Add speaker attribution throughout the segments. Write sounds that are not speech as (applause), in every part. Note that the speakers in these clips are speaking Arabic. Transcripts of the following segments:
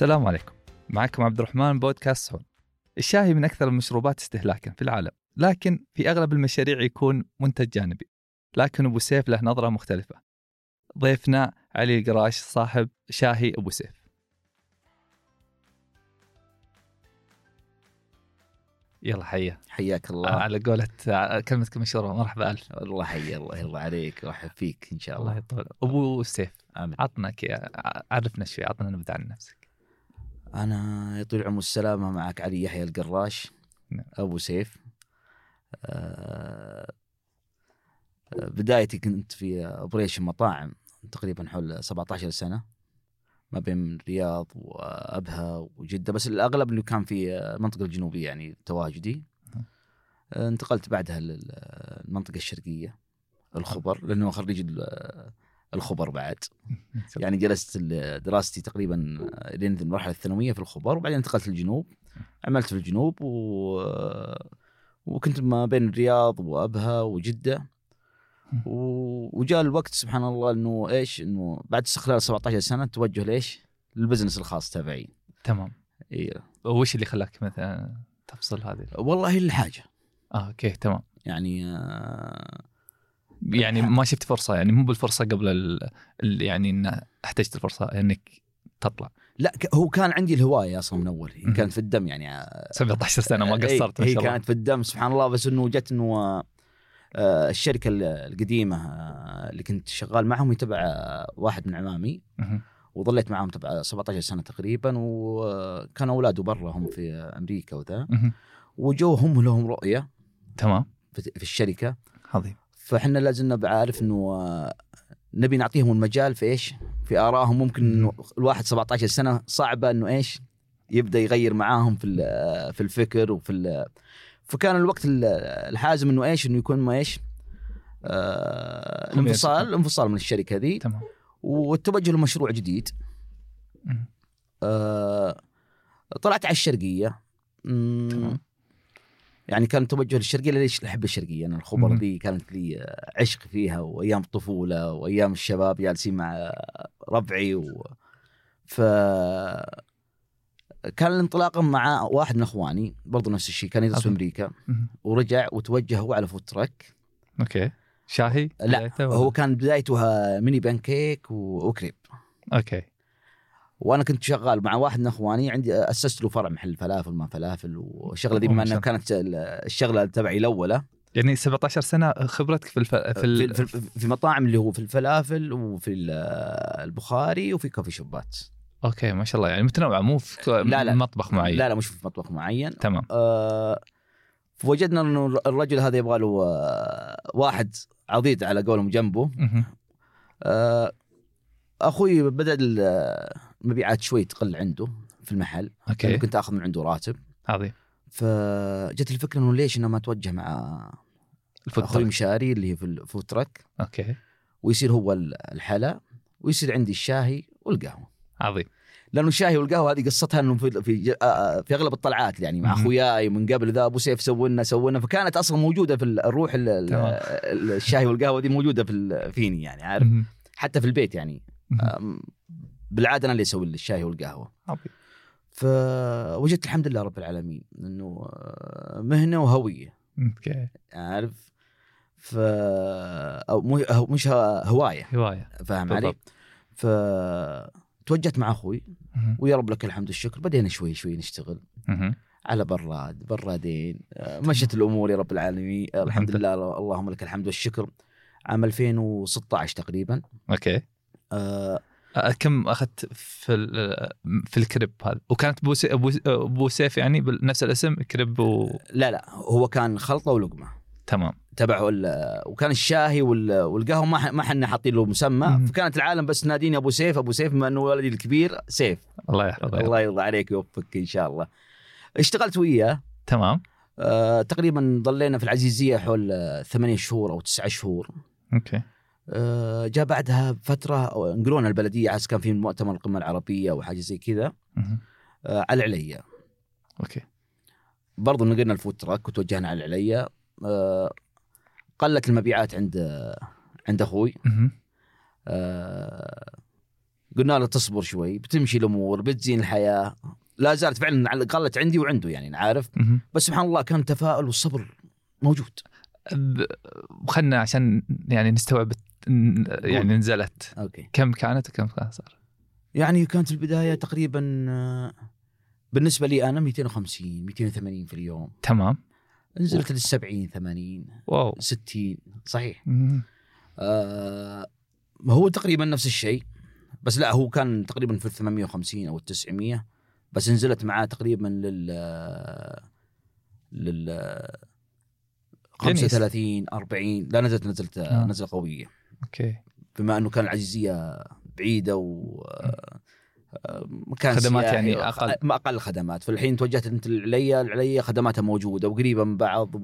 Speaker 1: السلام عليكم. معكم عبد الرحمن بودكاست صون الشاهي من أكثر المشروبات استهلاكا في العالم لكن في أغلب المشاريع يكون منتج جانبي لكن أبو سيف له نظرة مختلفة. ضيفنا علي القراش صاحب شاهي أبو سيف. يلا حيا.
Speaker 2: حياك الله.
Speaker 1: على قولة كلمتك المشهورة مرحبا ألف.
Speaker 2: الله حي الله يرضى عليك ورحب فيك إن شاء
Speaker 1: الله.
Speaker 2: الله
Speaker 1: يطول. أبو سيف
Speaker 2: آمين.
Speaker 1: عطنا كي عرفنا شوي عطنا نبذة عن نفسك.
Speaker 2: أنا يطول العمر السلامة معك علي يحيى القراش
Speaker 1: نعم.
Speaker 2: أبو سيف آه، آه، بدايتي كنت في أوبريشن مطاعم تقريبا حول 17 سنة ما بين الرياض وأبها وجدة بس الأغلب اللي كان في المنطقة الجنوبية يعني تواجدي
Speaker 1: نعم.
Speaker 2: آه، انتقلت بعدها للمنطقه الشرقية الخبر لأنه خريج الخبر بعد. (laughs) يعني جلست دراستي تقريبا لين المرحلة الثانوية في الخبر وبعدين انتقلت للجنوب عملت في الجنوب و... وكنت ما بين الرياض وأبها وجدة. (laughs) و... وجاء الوقت سبحان الله إنه إيش إنه بعد استقلال 17 سنة توجه ليش؟ لل business الخاص تبعي.
Speaker 1: تمام.
Speaker 2: إيه.
Speaker 1: وش اللي خلاك مثلا تفصل هذه؟
Speaker 2: والله الحاجة.
Speaker 1: آه أوكي تمام.
Speaker 2: يعني آه،
Speaker 1: يعني ما شفت فرصة يعني مو بالفرصة قبل ال... ال... يعني إن احتجت الفرصة إنك تطلع.
Speaker 2: لا هو كان عندي الهواية أصلا من أول هي. كانت في الدم يعني آه،
Speaker 1: 17 سنة ما
Speaker 2: إيه،
Speaker 1: قصرت ما
Speaker 2: هي
Speaker 1: شاء الله.
Speaker 2: كانت في الدم سبحان الله بس إنه جت إنه آه، آه، الشركة ال- القديمة آه، اللي كنت شغال معهم هي تبع آه، واحد من عمامي. وظليت معهم تبع 17 سنة تقريبا وكان اولاده برا هم في أمريكا وذا. وجو هم لهم رؤية
Speaker 1: تمام.
Speaker 2: في في الشركة.
Speaker 1: عظيم.
Speaker 2: فاحنا لازلنا بعارف إنه آه، نبي نعطيهم المجال في إيش؟ في آرائهم ممكن إنه الواحد 17 سنة صعبة إنه إيش؟ يبدأ يغير معاهم في ال- في الفكر وفي ال- فكان الوقت ال- الحازم إنه إيش؟ إنه يكون ما إيش؟ آه الانفصال. الانفصال من الشركة ذي
Speaker 1: تمام
Speaker 2: والتوجه لمشروع جديد. آه طلعت على الشرقية
Speaker 1: تمام.
Speaker 2: يعني كان توجه للشرقية ليش أحب الشرقية أنا الخبر. ذي كانت لي عشق فيها وأيام الطفولة وأيام الشباب جالسين مع ربعي و ف كان الانطلاقه مع واحد من أخواني برضو نفس الشيء كان يدرس في.
Speaker 1: أمريكا.
Speaker 2: ورجع وتوجه هو على food truck
Speaker 1: okay شاهي
Speaker 2: لا؟ هو كان بدايته mini pancake و crepe
Speaker 1: okay
Speaker 2: وأنا كنت شغال مع واحد من إخواني عندي أسست له فرع محل فلافل ما فلافل والشغلة دي بما إنها كانت ال- الشغلة تبعي الأولى.
Speaker 1: يعني 17 سنة خبرتك في الف... في,
Speaker 2: في,
Speaker 1: ال...
Speaker 2: في, في, في مطاعم اللي هو في الفلافل وفي ال- البخاري وفي coffee shopات.
Speaker 1: okay ما شاء الله. يعني متنوع مو في
Speaker 2: لا، لا.
Speaker 1: مطبخ معين.
Speaker 2: لا لا مش في مطبخ معين.
Speaker 1: تمام.
Speaker 2: آه فوجدنا إنه الرجل هذا يبغى له آه واحد عضيد على قولهم جنبه. آه أخوي بدأ المبيعات شوي تقل عنده في المحل.
Speaker 1: okay.
Speaker 2: كنت اخذ من عنده راتب.
Speaker 1: عظيم.
Speaker 2: فجت الفكرة إنه ليش أنا ما اتوجه مع
Speaker 1: أخوي.
Speaker 2: مشاري اللي هي في ال food
Speaker 1: truck okay.
Speaker 2: ويصير هو ال- الحلا ويصير عندي الشاهي والقهوة.
Speaker 1: عظيم.
Speaker 2: لأنه الشاي والقهوة هذه قصتها إنه في في, آه، في أغلب الطلعات يعني مع. أخوياي من قبل ذا أبو سيف سوينا سوينا فكانت أصلا موجودة في الروح ال- ال-
Speaker 1: تمام.
Speaker 2: ال- الشاي والقهوة دي موجودة في فيني يعني عارف. حتى في البيت يعني. بالعادة أنا اللي أسوي الشاي
Speaker 1: والقهوة.
Speaker 2: فوجدت الحمد لله رب العالمين إنه آه، مهنة وهوية.
Speaker 1: أوكي.
Speaker 2: عارف؟ ف أو مو مش هواية.
Speaker 1: هواية.
Speaker 2: فاهم علي؟
Speaker 1: بالضبط.
Speaker 2: ف توجهت مع
Speaker 1: أخوي.
Speaker 2: ويا رب لك الحمد والشكر. بدينا شوي شوي نشتغل. على براد برادين. آه، مشت الأمور يا رب العالمين. الحمد لله. اللهم لك الحمد والشكر. عام 2016 تقريبا.
Speaker 1: okay.
Speaker 2: آه،
Speaker 1: كم أخذت في في ال crepe هذا؟ وكانت بو ابو ابو سيف يعني بنفس الاسم crepe و...
Speaker 2: لا لا هو كان خلطة ولقمة.
Speaker 1: تمام.
Speaker 2: تبعه وكان الشاهي وال- والقهوة ما ما حنا حاطين له مسمى. فكانت العالم بس ناديني أبو سيف أبو سيف بما إنه ولدي الكبير سيف.
Speaker 1: الله يحفظه.
Speaker 2: الله يرضى عليك ويوفقك إن شاء الله. اشتغلت وياه.
Speaker 1: تمام.
Speaker 2: آه، تقريبا ضلينا في العزيزية حول ثمانية شهور أو تسعة شهور. okay. جاء بعدها فتره نقلونا البلدية عاد كان في مؤتمر القمة العربية أو حاجة زي كذا. آه، على العليا.
Speaker 1: okay.
Speaker 2: برضو نقلنا ال food truck وتوجهنا على العليا. آه، قلت المبيعات عند آه، عند
Speaker 1: أخوي.
Speaker 2: آه، قلنا له تصبر شوي بتمشي الأمور بتزين الحياة. لا زالت فعلا قلت عندي وعنده يعني عارف. بس سبحان الله كان تفاؤل والصبر موجود.
Speaker 1: خلنا عشان يعني نستوعب يعني نزلت.
Speaker 2: okay.
Speaker 1: كم كانت وكم صار؟
Speaker 2: يعني كانت البداية تقريبا آه، بالنسبة لي أنا 250 280 في اليوم.
Speaker 1: تمام.
Speaker 2: نزلت لل 70 80
Speaker 1: wow.
Speaker 2: 60 صحيح. آه هو تقريبا نفس الشيء بس لا هو كان تقريبا في ال 850 أو ال 900 بس نزلت معاه تقريبا لل لل 35 40 لا نزلت نزلت
Speaker 1: آه.
Speaker 2: نزله قوية.
Speaker 1: أوكي
Speaker 2: بما أنه كان العزيزيه بعيدة و آه، مكان
Speaker 1: خدمات
Speaker 2: سياحي
Speaker 1: يعني.
Speaker 2: ما أقل خدمات فالحين توجهت أنت العليا العليا خدماتها موجودة وقريبة من بعض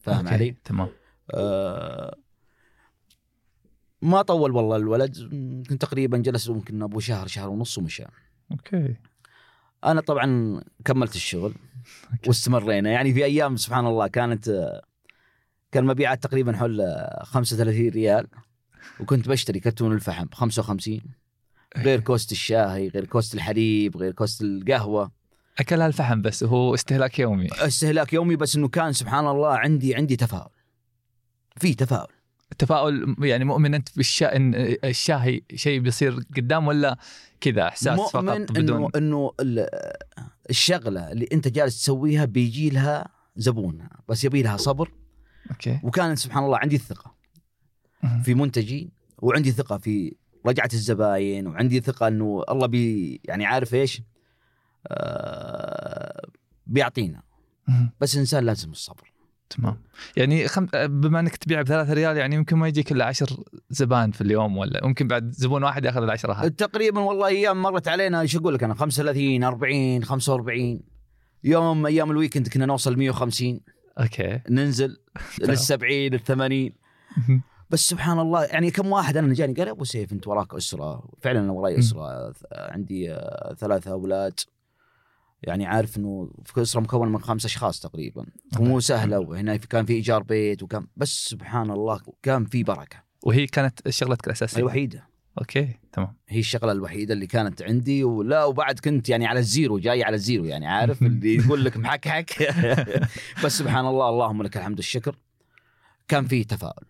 Speaker 2: فاهم. علي؟
Speaker 1: تمام
Speaker 2: آه، ما طول والله الولد يمكن تقريبا جلس يمكن أبو شهر شهر ونص ومشى
Speaker 1: okay
Speaker 2: أنا طبعا كملت الشغل
Speaker 1: okay.
Speaker 2: واستمرينا يعني في أيام سبحان الله كانت آه، كان مبيعات تقريبا حول آه، 35 ريال وكنت بشتري كرتون الفحم ب 55 غير cost الشاهي غير cost الحليب غير cost القهوة.
Speaker 1: اكلها الفحم بس وهو استهلاك يومي.
Speaker 2: استهلاك يومي بس إنه كان سبحان الله عندي عندي تفاؤل. في تفاؤل.
Speaker 1: التفاؤل يعني مؤمن أنت بالشا إن الشاهي شيء بيصير قدام ولا كذا إحساس
Speaker 2: مؤمن
Speaker 1: فقط بدون؟
Speaker 2: إنه انه ال- الشغلة اللي أنت جالس تسويها بيجي لها زبون بس يبي لها صبر.
Speaker 1: okay.
Speaker 2: وكان سبحان الله عندي
Speaker 1: الثقة.
Speaker 2: في منتجي وعندي ثقة في رجعة الزباين وعندي ثقة إنه الله بي يعني عارف إيش؟ آه بيعطينا. بس الانسان لازم الصبر.
Speaker 1: تمام. يعني خم... بما إنك تبيع بثلاثة ريال يعني يمكن ما يجيك إلا عشر زبائن في اليوم ولا ممكن بعد زبون واحد ياخذ العشرة هذه؟
Speaker 2: تقريبا والله أيام مرت علينا إيش أقول لك أنا 35 40 45 يوم أيام ال weekend كنا نوصل 150
Speaker 1: okay.
Speaker 2: ننزل لل 70 لل 80
Speaker 1: مهم.
Speaker 2: بس سبحان الله يعني كم واحد أنا جاني قال يا أبو سيف أنت وراك أسرة. فعلا أنا وراي. أسرة عندي آه، ثلاثة أولاد. يعني عارف إنه في أسرة مكونة من خمس أشخاص تقريبا. ومو سهلة وهنا كان في إيجار بيت وكان بس سبحان الله كان في بركة.
Speaker 1: وهي كانت شغلتك الأساسية؟
Speaker 2: الوحيدة.
Speaker 1: okay تمام.
Speaker 2: هي الشغلة الوحيدة اللي كانت عندي ولا وبعد كنت يعني على ال zero جاي على ال zero يعني عارف؟ اللي يقول لك محكحك. (laughs) بس سبحان الله اللهم لك الحمد والشكر. كان في تفاؤل.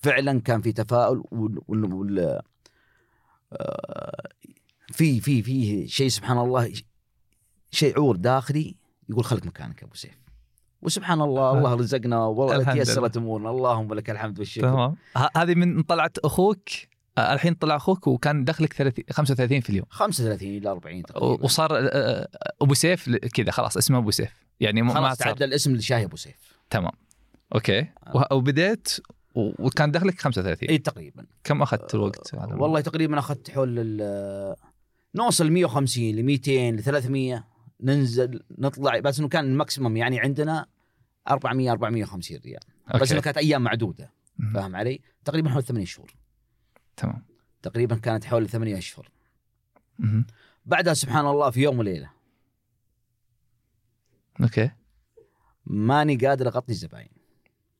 Speaker 2: فعلا كان في تفاؤل وال, وال... وال... آه، في في في شيء سبحان الله شعور داخلي يقول خلك مكانك أبو سيف. وسبحان الله الله رزقنا والله تيسرت أمورنا. اللهم لك الحمد والشكر.
Speaker 1: تمام. هذه من طلعت أخوك آه، الحين طلع أخوك وكان دخلك 30 35 في اليوم.
Speaker 2: 35 إلى 40
Speaker 1: و-
Speaker 2: تقريبا
Speaker 1: وصار آه، أبو سيف كذا خلاص اسمه أبو سيف. يعني ما-
Speaker 2: خلاص تعدى الاسم لشاهي أبو سيف.
Speaker 1: تمام. okay. وبديت وكان دخلك 35
Speaker 2: إي تقريبا
Speaker 1: كم أخذت الوقت هذا؟
Speaker 2: والله تقريبا أخذت حول ال- نوصل 150 ل 200 ل 300 ننزل نطلع بس إنه كان ال maximum يعني عندنا 400 450 ريال بس
Speaker 1: okay.
Speaker 2: إنه كانت أيام معدودة
Speaker 1: مم.
Speaker 2: فاهم علي؟ تقريبا حول 8 شهور
Speaker 1: تمام
Speaker 2: تقريبا كانت حول 8 أشهر
Speaker 1: مهم.
Speaker 2: بعدها سبحان الله في يوم وليلة
Speaker 1: okay
Speaker 2: ماني قادر أغطي الزباين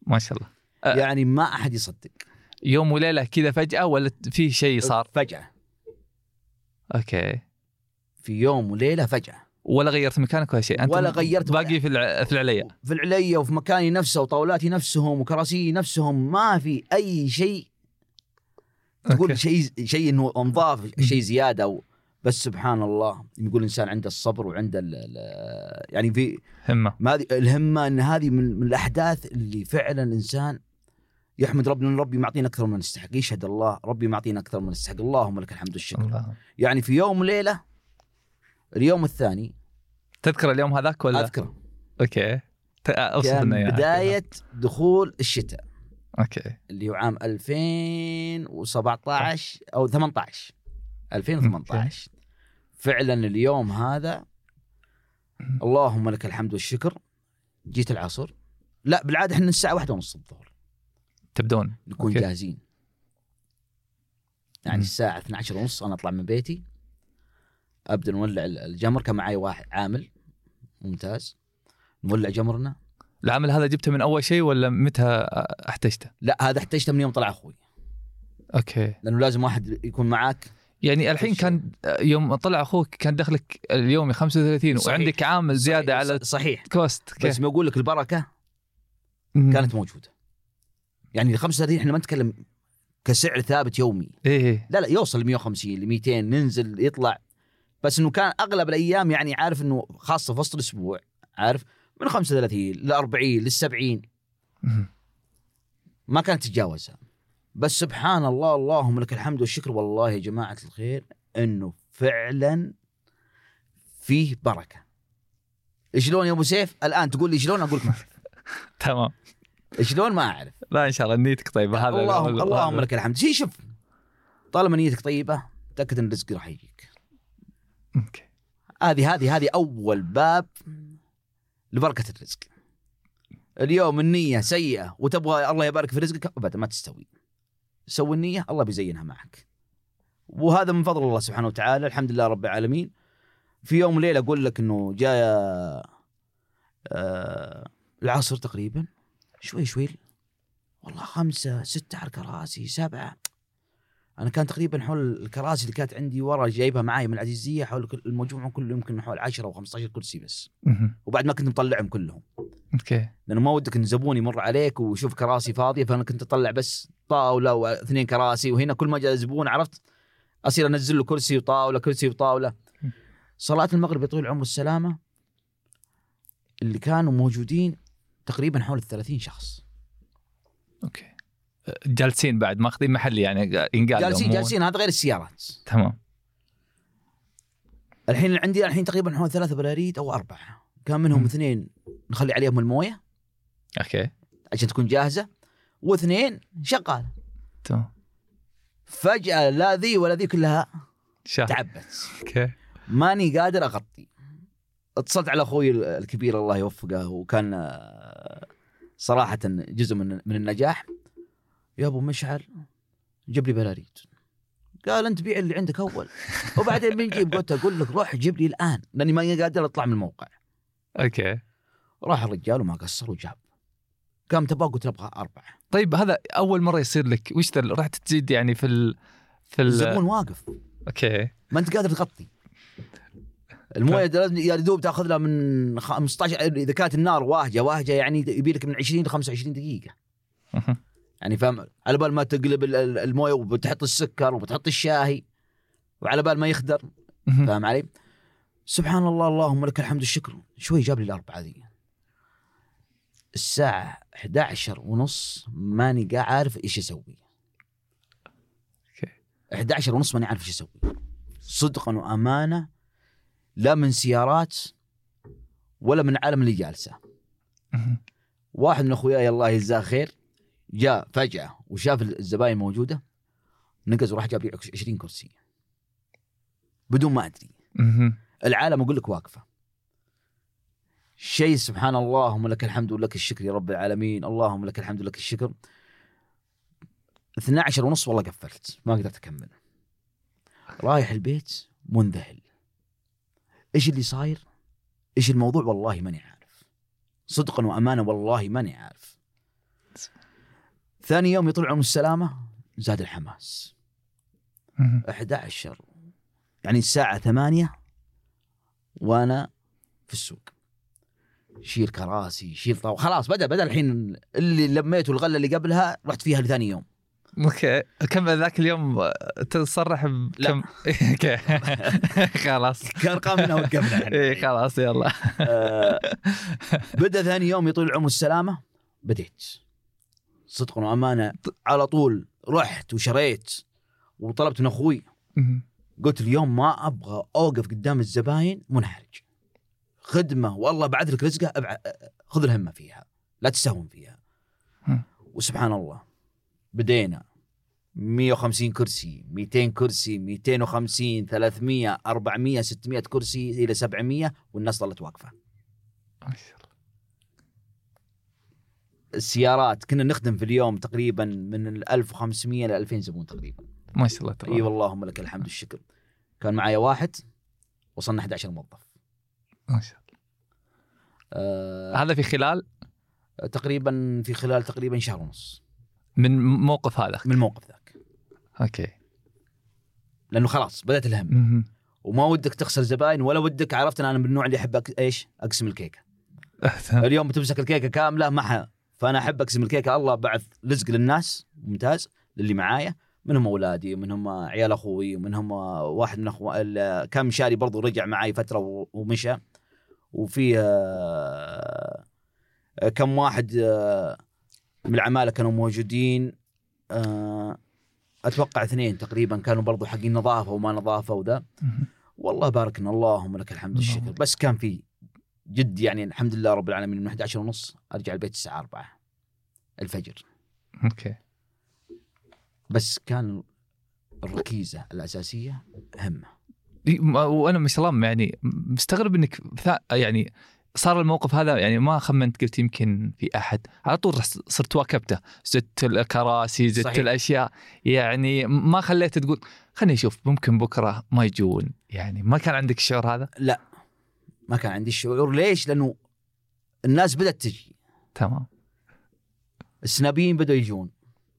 Speaker 1: ما شاء الله أه.
Speaker 2: يعني ما أحد يصدق.
Speaker 1: يوم وليلة كذا فجأة ولا في شيء صار؟
Speaker 2: فجأة.
Speaker 1: okay.
Speaker 2: في يوم وليلة فجأة.
Speaker 1: ولا غيرت مكانك ولا شيء؟ أنت
Speaker 2: ولا غيرت
Speaker 1: باقي في الع... في العليا.
Speaker 2: في العليا وفي مكاني نفسه وطاولاتي نفسهم وكراسي نفسهم. ما في أي شيء. تقول شيء شيء إنه انضاف شيء زيادة أو بس سبحان الله يقول الإنسان عنده الصبر وعنده ال ال يعني في
Speaker 1: همة.
Speaker 2: ما الهمة إن هذه من, من الأحداث اللي فعلا الإنسان يحمد ربنا إن ربي معطينا أكثر من نستحق يشهد الله ربي معطينا أكثر من نستحق اللهم لك الحمد والشكر.
Speaker 1: الله.
Speaker 2: يعني في يوم وليله اليوم الثاني
Speaker 1: تذكر اليوم هذاك ولا؟
Speaker 2: اذكر
Speaker 1: okay. أوصف
Speaker 2: كان
Speaker 1: لنا.
Speaker 2: بداية دخول الشتاء.
Speaker 1: okay.
Speaker 2: اللي هو عام 2017 أو 18 2018 فعلا اليوم هذا اللهم لك الحمد والشكر. جيت العصر. لا بالعادة إحنا الساعة واحدة ونص الظهر.
Speaker 1: تبدون.
Speaker 2: نكون
Speaker 1: أوكي.
Speaker 2: جاهزين. يعني
Speaker 1: مم.
Speaker 2: الساعة 12 ونص أنا أطلع من بيتي. أبدأ نولع الجمر كان معي واحد عامل. ممتاز. نولع جمرنا.
Speaker 1: العمل هذا جبته من أول شيء ولا متى احتجته؟
Speaker 2: لا هذا احتجته من يوم طلع أخوي.
Speaker 1: okay.
Speaker 2: لأنه لازم واحد يكون معاك.
Speaker 1: يعني الحين كان يوم طلع أخوك كان دخلك اليومي 35
Speaker 2: صحيح.
Speaker 1: وعندك عامل زيادة
Speaker 2: صحيح-
Speaker 1: على
Speaker 2: صحيح.
Speaker 1: cost
Speaker 2: بس
Speaker 1: كيف؟
Speaker 2: ما أقول لك
Speaker 1: البركة.
Speaker 2: كانت موجودة. يعني ال 35 إحنا ما نتكلم كسعر ثابت يومي.
Speaker 1: إيه
Speaker 2: لا لا يوصل ل 150 ل 200 ننزل يطلع. بس إنه كان أغلب الأيام يعني عارف إنه خاصة في وسط الأسبوع عارف؟ من 35 ل 40 لل 70
Speaker 1: مم.
Speaker 2: ما كانت تتجاوزها. بس سبحان الله اللهم لك الحمد والشكر والله يا جماعة الخير إنه فعلا فيه بركة. شلون يا أبو سيف؟ الآن تقول لي شلون؟ أقول لك. (laughs)
Speaker 1: تمام.
Speaker 2: شلون ما أعرف؟
Speaker 1: لا إن شاء الله نيتك طيبة. هذا
Speaker 2: اللهم اللهم لك الحمد. شي شوف طالما نيتك طيبة تأكد إن الرزق راح يجيك.
Speaker 1: أوكي.
Speaker 2: هذه هذه هذه أول باب لبركة الرزق. اليوم النية سيئة وتبغى الله يبارك في رزقك ابدا ما تستوي. سوي النية الله بيزينها معك. وهذا من فضل الله سبحانه وتعالى الحمد لله رب العالمين. في يوم وليله أقول لك إنه جاء آه العصر تقريبا. شوي شوي والله خمسة ستة على الكراسي سبعة. أنا كان تقريبا حول الكراسي اللي كانت عندي ورا جايبها معاي من العزيزية حول المجموع كله يمكن حول 10 أو 15 كرسي بس. وبعد ما كنت مطلعهم كلهم.
Speaker 1: okay.
Speaker 2: لأنه ما ودك إن زبون يمر عليك ويشوف كراسي فاضية فأنا كنت أطلع بس طاولة واثنين كراسي وهنا كل ما جاء زبون عرفت؟ أصير أنزل له كرسي وطاولة كرسي وطاولة. صلاة المغرب يطول العمر والسلامه اللي كانوا موجودين تقريبا حول ال 30 شخص.
Speaker 1: أوكي. جالسين بعد ماخذين محل يعني ينقال
Speaker 2: جالسين جالسين هذا غير السيارات.
Speaker 1: تمام.
Speaker 2: الحين عندي الحين تقريبا حول ثلاثة براريد أو أربعة. كان منهم
Speaker 1: مم.
Speaker 2: اثنين نخلي عليهم الموية.
Speaker 1: okay.
Speaker 2: عشان تكون جاهزة. واثنين شغال.
Speaker 1: تمام.
Speaker 2: فجأة لا ذي ولا ذي كلها
Speaker 1: شاف
Speaker 2: تعبت.
Speaker 1: okay.
Speaker 2: ماني قادر أغطي. اتصلت على أخوي الكبير الله يوفقه وكان صراحة جزء من من النجاح. يا أبو مشعل جيب لي براريد قال أنت بيع اللي عندك أول. (laughs) وبعدين بنجيب قلت أقول لك روح جيب لي الآن. لأني ماني قادر أطلع من الموقع.
Speaker 1: okay.
Speaker 2: راح الرجال وما قصر وجاب قام تبغى قلت أبغى أربعة.
Speaker 1: طيب هذا أول مرة يصير لك. وش رحت تزيد يعني في ال... في ال...
Speaker 2: الزبون واقف.
Speaker 1: okay.
Speaker 2: ما أنت قادر تغطي. الموية لازم يا دوب تاخذ لها من 15 إذا كانت النار واهجة واهجة يعني يبي لك من 20 ل 25
Speaker 1: دقيقة.
Speaker 2: يعني فاهم؟ على بال ما تقلب ال- ال- الموية وبتحط السكر وبتحط الشاهي وعلى بال ما يخدر. فاهم علي؟ سبحان الله اللهم لك الحمد والشكر شوي جاب لي الأربعة ذي. الساعة 11 ونص ماني قاعد عارف إيش أسوي.
Speaker 1: أوكي.
Speaker 2: 11 ونص ماني عارف إيش أسوي. صدقا وأمانة لا من سيارات ولا من العالم اللي
Speaker 1: جالسة.
Speaker 2: واحد من أخوياي الله يجزاه خير جاء فجأة وشاف الزباين موجودة نقز وراح جاب لي 20 كرسي. بدون ما
Speaker 1: أدري.
Speaker 2: العالم أقول لك واقفة. شيء سبحان الله اللهم لك الحمد ولك الشكر يا رب العالمين اللهم لك الحمد ولك الشكر. 12 ونص والله قفلت ما قدرت أكمل. رايح البيت منذهل. إيش اللي صاير؟ إيش الموضوع؟ والله ماني عارف. صدقا وامانه والله ماني عارف. ثاني يوم يطلع عمر السلامة زاد الحماس.
Speaker 1: مهم.
Speaker 2: 11 يعني الساعة 8 وأنا في السوق. شيل كراسي شيل طاولة. خلاص بدأ بدأ الحين اللي لميته الغلة اللي قبلها رحت فيها لثاني يوم.
Speaker 1: أوكي كم ذاك اليوم تصرح بكم (laughs) أوكي. (laughs) خلاص.
Speaker 2: كان قام وقفنا إحنا
Speaker 1: اي خلاص يلا.
Speaker 2: آه، بدأ ثاني يوم يطول العمر السلامة بديت. صدقا وأمانة على طول رحت وشريت وطلبت من
Speaker 1: أخوي.
Speaker 2: قلت اليوم ما أبغى أوقف قدام الزباين منحرج. خدمة والله بعد لك رزقة أبع... خذ الهمة فيها لا تستهون فيها. وسبحان الله. بدينا. 150 كرسي 200 كرسي 250 300 400 600 كرسي إلى 700 والناس ظلت واقفة.
Speaker 1: ما شاء الله.
Speaker 2: السيارات كنا نخدم في اليوم تقريبا من ال 1500 ل 2000 زبون تقريبا.
Speaker 1: ما شاء الله
Speaker 2: إي
Speaker 1: تبارك
Speaker 2: واللهم لك الحمد والشكر. كان معايا واحد وصلنا 11 موظف.
Speaker 1: ما شاء الله.
Speaker 2: آه
Speaker 1: هذا في خلال؟
Speaker 2: تقريبا في خلال تقريبا شهر ونص.
Speaker 1: من موقف هذا.
Speaker 2: من الموقف ذاك.
Speaker 1: أوكي.
Speaker 2: لأنه خلاص بدأت الهم. وما ودك تخسر زباين ولا ودك عرفت ان أنا من النوع اللي أحب أك... إيش؟ أقسم الكيكة. اليوم بتمسك الكيكة كاملة ما ح... فأنا أحب أقسم الكيكة. الله بعث رزق للناس. ممتاز. للي معايا. منهم أولادي ومنهم عيال أخوي ومنهم واحد من اخو ال- كان مشاري برضو رجع معي فترة ومشى. وفي آه، كم واحد آه، من العماله كانوا موجودين آه، أتوقع اثنين تقريبا كانوا برضو حقين نظافة وما نظافة وذا. والله باركنا اللهم لك الحمد والشكر. بس كان في جد يعني الحمد لله رب العالمين من 11 ونص أرجع البيت الساعة 4 الفجر.
Speaker 1: أوكي.
Speaker 2: بس كان الركيزة الأساسية همه.
Speaker 1: وأنا ما شاء الله يعني مستغرب إنك يعني صار الموقف هذا يعني ما خمنت قلت يمكن في أحد. على طول صرت واكبته. زدت الكراسي زدت
Speaker 2: صحيح.
Speaker 1: الأشياء. يعني ما خليت تقول خليني أشوف ممكن بكرة ما يجون. يعني ما كان عندك الشعور هذا؟
Speaker 2: ما كان عندي الشعور. ليش؟ لأنه الناس بدأت تجي.
Speaker 1: تمام.
Speaker 2: السنابيين بدأوا يجون.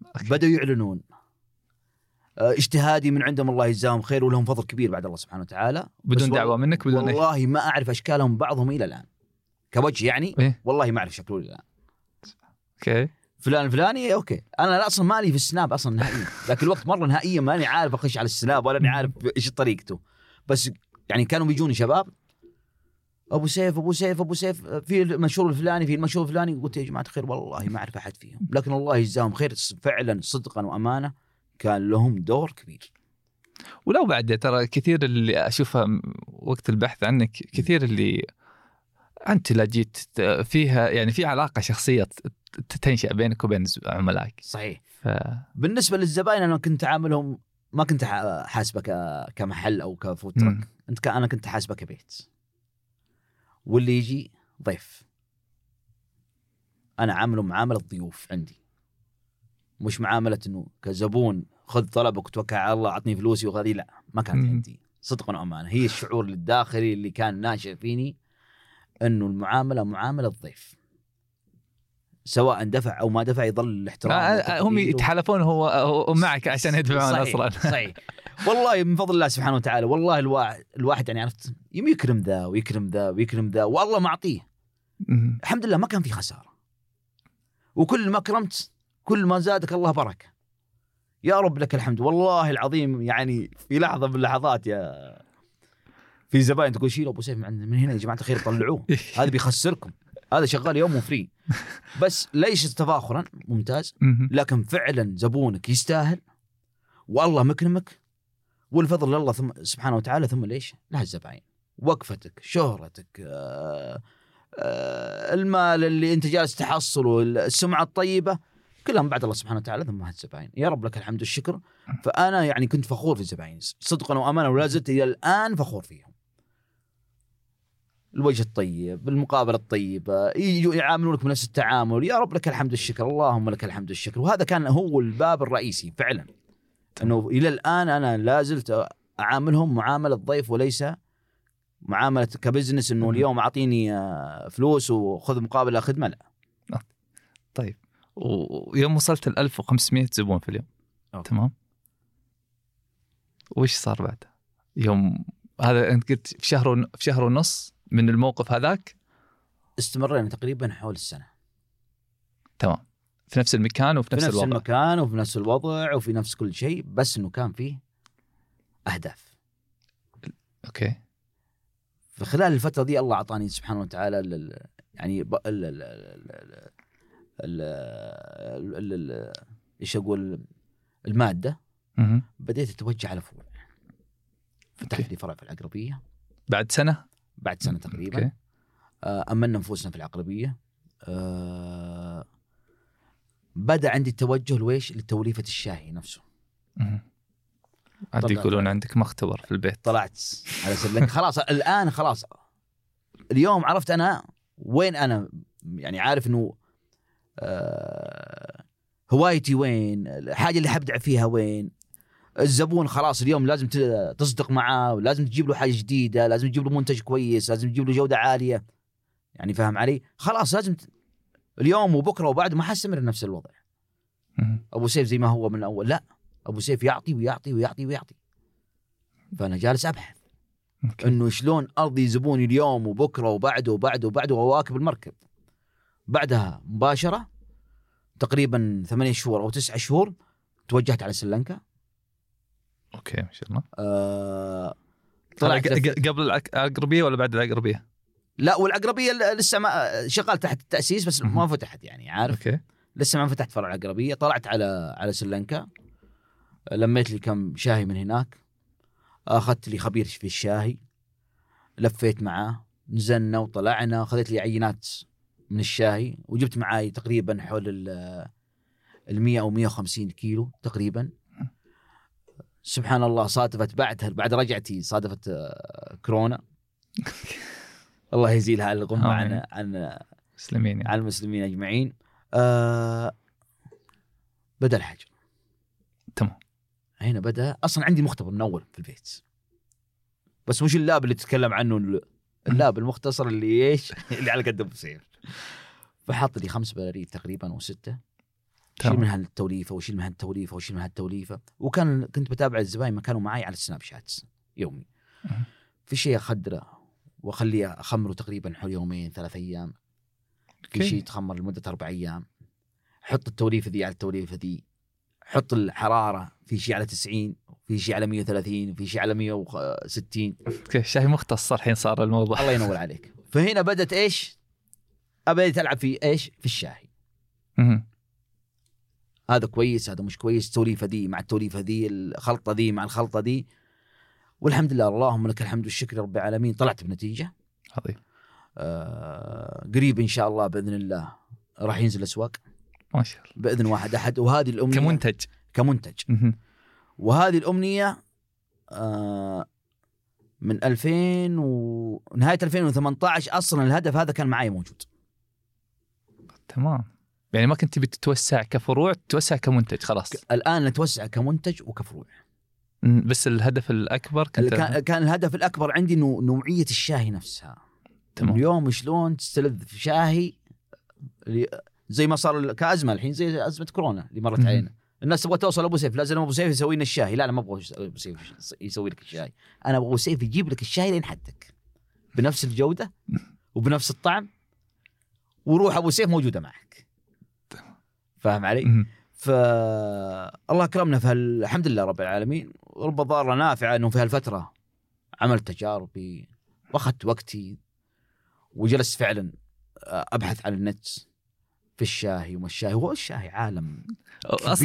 Speaker 1: okay.
Speaker 2: بدأوا يعلنون. آه، اجتهادي من عندهم الله يجزاهم خير ولهم فضل كبير بعد الله سبحانه وتعالى.
Speaker 1: بدون دعوة منك؟ بدون
Speaker 2: والله ما أعرف أشكالهم بعضهم إلى الآن. كوجه يعني
Speaker 1: إيه؟
Speaker 2: والله ما أعرف شكله الان
Speaker 1: okay.
Speaker 2: فلان الفلاني okay. أنا لا أصلا مالي في ال Snap أصلا نهائيا. ذاك الوقت مرة نهائيا ماني عارف أخش على ال Snap ولا أني عارف إيش طريقته. بس يعني كانوا بيجوني شباب أبو سيف أبو سيف أبو سيف في المنشور الفلاني في المنشور الفلاني. قلت يا جماعة الخير والله ما أعرف أحد فيهم. لكن الله يجزاهم خير فعلا صدقا وأمانة كان لهم دور كبير.
Speaker 1: ولو بعد ترى كثير اللي أشوفها وقت البحث عنك كثير اللي أنت لا جيت فيها يعني في علاقة شخصية تنشأ بينك وبين عملائك.
Speaker 2: صحيح.
Speaker 1: ف...
Speaker 2: بالنسبة للزباين أنا كنت عاملهم ما كنت حاسبه كمحل
Speaker 1: أو.
Speaker 2: تراك أنت أنا كنت حاسبه كبيت. واللي يجي ضيف. أنا عامله معاملة ضيوف عندي. مش معاملة إنه كزبون خذ طلبك وتوكل على الله أعطني فلوسي وهذه لا ما كانت. عندي. صدقا وامانه هي الشعور الداخلي اللي كان ناشئ فيني. إنه المعاملة معاملة ضيف سواء دفع أو ما دفع يظل الاحترام
Speaker 1: هم يتحالفون هو, هو معك عشان يدفعون
Speaker 2: صحيح
Speaker 1: أصلا
Speaker 2: صحيح. والله من فضل الله سبحانه وتعالى والله الواحد الواحد يعني عرفت يم يكرم ذا ويكرم ذا ويكرم ذا والله معطيه. الحمد لله ما كان في خسارة. وكل ما كرمت كل ما زادك الله بركة. يا رب لك الحمد. والله العظيم يعني في لحظة من اللحظات يا في زباين تقول شيلوا أبو سيف من هنا يا جماعة الخير طلعوه. (laughs) هذا بيخسركم. هذا شغال يوم فري (laughs) بس ليس تفاخرا ممتاز.
Speaker 1: مم.
Speaker 2: لكن فعلا زبونك يستاهل. والله مكرمك. والفضل لله ثم سبحانه وتعالى ثم ليش؟ لها الزباين. وقفتك شهرتك آه آه المال اللي أنت جالس تحصله السمعة الطيبة كلها من بعد الله سبحانه وتعالى ثم هالزباين يا رب لك الحمد والشكر. فأنا يعني كنت فخور في الزباين صدقا وامانه ولا زلت إلى الآن فخور فيهم. الوجه الطيب المقابله الطيبة يعاملونك بنفس التعامل يا رب لك الحمد والشكر اللهم لك الحمد والشكر وهذا كان هو الباب الرئيسي فعلا إنه إلى الآن أنا لا زلت أعاملهم معاملة ضيف وليس معاملة ك business
Speaker 1: إنه.
Speaker 2: اليوم أعطيني آه، فلوس وخذ مقابل خدمه لا
Speaker 1: طيب و- ويوم وصلت ل 1500 زبون في اليوم
Speaker 2: okay.
Speaker 1: تمام وش صار بعدها؟ يوم هذا أنت قلت في شهر ون- في شهر ونص من الموقف هذاك؟
Speaker 2: استمرينا تقريبا حول السنة.
Speaker 1: تمام. في نفس المكان وفي
Speaker 2: في
Speaker 1: نفس,
Speaker 2: نفس
Speaker 1: الوضع.
Speaker 2: المكان وفي نفس الوضع وفي نفس كل شيء بس إنه كان فيه أهداف.
Speaker 1: أوكي.
Speaker 2: فخلال الفترة دي الله أعطاني سبحانه وتعالى ال- ال- يعني ب- ال- ال- ال- ال- ال- ال- إيش أقول؟
Speaker 1: المادة.
Speaker 2: بديت أتوجه على فروع فتحت. لي فرع في العقربية.
Speaker 1: بعد سنة؟
Speaker 2: بعد سنة تقريبا. آه، امنا نفوسنا في العقربيه آه، بدأ عندي التوجه لويش؟ لتوليفة الشاهي نفسه.
Speaker 1: عاد يقولون عندك مختبر في البيت.
Speaker 2: طلعت. على سلك خلاص الآن خلاص. اليوم عرفت أنا وين أنا يعني عارف إنه آه هوايتي وين الحاجة اللي حبدع فيها وين. الزبون خلاص اليوم لازم تصدق معاه ولازم تجيب له حاجة جديدة لازم تجيب له منتج كويس لازم تجيب له جودة عالية. يعني فاهم علي؟ خلاص لازم ت... اليوم وبكرة وبعد ما حستمر نفس الوضع. أبو سيف زي ما هو من الأول. لا أبو سيف يعطي ويعطي ويعطي ويعطي. فأنا جالس أبحث
Speaker 1: okay.
Speaker 2: إنه شلون أرضي زبوني اليوم وبكرة وبعده وبعده وبعده وأواكب المركب. بعدها مباشرة تقريبا ثمانية شهور أو تسعة شهور توجهت على سريلانكا.
Speaker 1: أوكي ما شاء الله.
Speaker 2: آه
Speaker 1: طلع
Speaker 2: طلعت
Speaker 1: قبل العق- العقربيه ولا بعد العقربيه؟
Speaker 2: لا والعقربيه ل- لسه ما شغال تحت التأسيس بس ما. فتحت يعني عارف؟
Speaker 1: أوكي.
Speaker 2: لسه ما فتحت فرع العقربيه طلعت على على سريلانكا. لميت لي كم شاهي من هناك. أخذت لي خبير في الشاهي. لفيت معاه نزلنا وطلعنا. اخذت لي عينات من الشاهي وجبت معاي تقريبا حول ال ال 100 أو 150 كيلو تقريبا. سبحان الله صادفت بعدها بعد رجعتي صادفت آه، كورونا. (laughs) الله يزيلها على الغمه عن. عن
Speaker 1: مسلمين يعني.
Speaker 2: على المسلمين أجمعين. آه بدأ الحجر
Speaker 1: تمام.
Speaker 2: هنا بدأ. أصلا عندي مختبر من أول في البيت. بس مش ال lab اللي تتكلم عنه؟ ال- ال lab (laughs) المختصر اللي إيش؟ (laughs) اللي على قد أبو سيف. فحط لي خمس براريد تقريبا وستة. شيل
Speaker 1: تمام.
Speaker 2: منها التوليفة وشيل منها التوليفة وشيل منها التوليفة وكان كنت بتابع الزباين ما كانوا معي على السناب شات يومي. في شيء أخمره وأخليه أخمره تقريبا حول يومين ثلاث أيام في. شيء يتخمر لمدة أربع أيام حط التوليفة ذي على التوليفة ذي حط الحرارة في شيء على 90 في شيء على 130 في شيء على 160
Speaker 1: okay شاي مختص الحين صار الموضوع
Speaker 2: الله ينور عليك فهنا بدأت إيش؟ بدات ألعب في إيش؟ في الشاهي. هذا كويس هذا مش كويس التوليفة دي مع التوليفة دي الخلطة دي مع الخلطة دي. والحمد لله اللهم لك الحمد والشكر رب العالمين. طلعت بنتيجة.
Speaker 1: عظيم.
Speaker 2: آه قريب إن شاء الله بإذن الله راح ينزل الأسواق.
Speaker 1: ما شاء الله.
Speaker 2: بإذن واحد أحد. وهذه الأمنية
Speaker 1: كمنتج.
Speaker 2: كمنتج.
Speaker 1: مهم.
Speaker 2: وهذه الأمنية آه من 2000 و نهاية 2018 أصلا الهدف هذا كان معي موجود.
Speaker 1: تمام. يعني ما كنت تبي تتوسع كفروع تتوسع كمنتج خلاص.
Speaker 2: الآن نتوسع كمنتج وكفروع.
Speaker 1: بس الهدف الأكبر كنت
Speaker 2: كان كان الهدف الأكبر عندي انه نوعية الشاي نفسها.
Speaker 1: تمام.
Speaker 2: اليوم شلون تستلذ في شاهي زي ما صار كأزمة الحين زي أزمة كورونا اللي مرت. علينا. الناس تبغى توصل أبو سيف لازم أبو سيف يسوي لنا الشاي لا أنا ما أبغى أبو سيف يسوي لك الشاي أنا أبغى أبو سيف يجيب لك الشاي لين حدك. بنفس الجودة وبنفس الطعم وروح أبو سيف موجودة معك. فاهم علي؟
Speaker 1: مهم.
Speaker 2: فالله اكرمنا في هال- الحمد لله رب العالمين رب ضارة نافعة إنه في هالفترة عملت تجاربي وأخذت وقتي وجلست فعلا أبحث عن النت في الشاهي وما الشاهي هو الشاهي عالم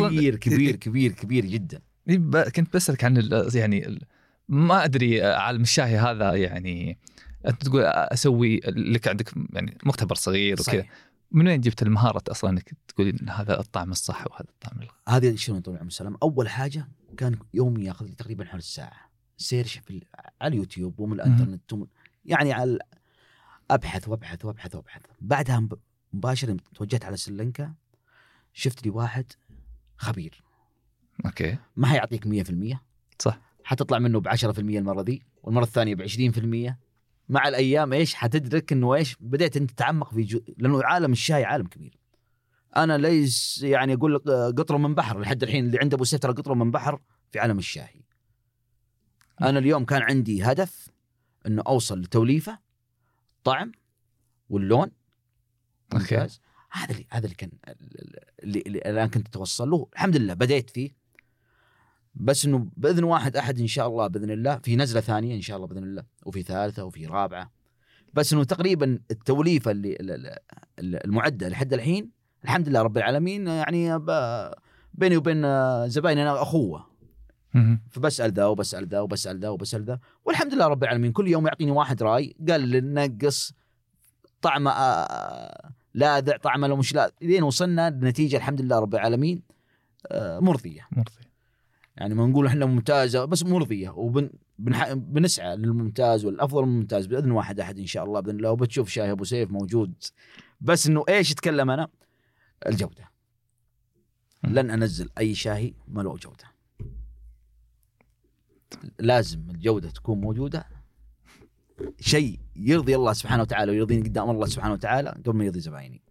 Speaker 2: كبير كبير كبير كبير جدا
Speaker 1: إيه، ب- كنت بسألك عن ال- يعني ال- ما أدري آه، عالم الشاي هذا يعني أنت تقول أسوي لك عندك يعني مختبر صغير وكذا. من وين جبت المهارة أصلا إنك تقول إن هذا الطعم الصح وهذا الطعم الغلط
Speaker 2: هذه شلون طول العمر؟ السلام أول حاجة كان يومي يأخذ لي تقريبا حول الساعة. سيرش في على اليوتيوب ومن الإنترنت ومن يعني على أبحث وأبحث وأبحث وأبحث. بعدها مب- مباشرة توجهت على سريلانكا شفت لي واحد خبير.
Speaker 1: okay.
Speaker 2: ما حيعطيك 100%
Speaker 1: صح.
Speaker 2: حتطلع منه ب 10% المرة دي والمرة الثانية ب 20% مع الأيام إيش حتدرك إنه إيش بديت أنت تتعمق في جو... لأنه عالم الشاي عالم كبير. أنا ليس يعني أقول لك آه، قطره من بحر لحد الحين اللي عنده أبو سيف ترى قطره من بحر في عالم الشاي. أنا اليوم كان عندي هدف إنه أوصل لتوليفة طعم واللون. ممتاز. هذا اللي هذا اللي كان اللي, اللي الآن كنت أتوصل له. الحمد لله بديت فيه. بس إنه بإذن واحد أحد إن شاء الله بإذن الله في نزلة ثانية إن شاء الله بإذن الله وفي ثالثة وفي رابعة. بس إنه تقريبا التوليفة اللي ال- ال- ال- المعدة لحد الحين الحمد لله رب العالمين يعني بيني وبين زبايني أنا
Speaker 1: أخوة.
Speaker 2: فبسأل ذا وبسأل ذا وبسأل ذا وبسأل ذا والحمد لله رب العالمين. كل يوم يعطيني واحد رأي قال نقص طعمه آه، لاذع طعمه لو مش لاذع لين وصلنا لنتيجة الحمد لله رب العالمين آه، مرضية.
Speaker 1: مرضي
Speaker 2: يعني ما نقول إحنا ممتازة بس مرضيه وبن. بنسعى للممتاز والأفضل من الممتاز بإذن واحد أحد إن شاء الله بإذن الله. وبتشوف شاي أبو سيف موجود. بس إنه إيش اتكلم أنا؟ الجودة. لن أنزل أي شاهي ما له جودة. لازم الجودة تكون موجودة. شيء يرضي الله سبحانه وتعالى ويرضيني قدام الله سبحانه وتعالى قبل ما يرضي زبايني.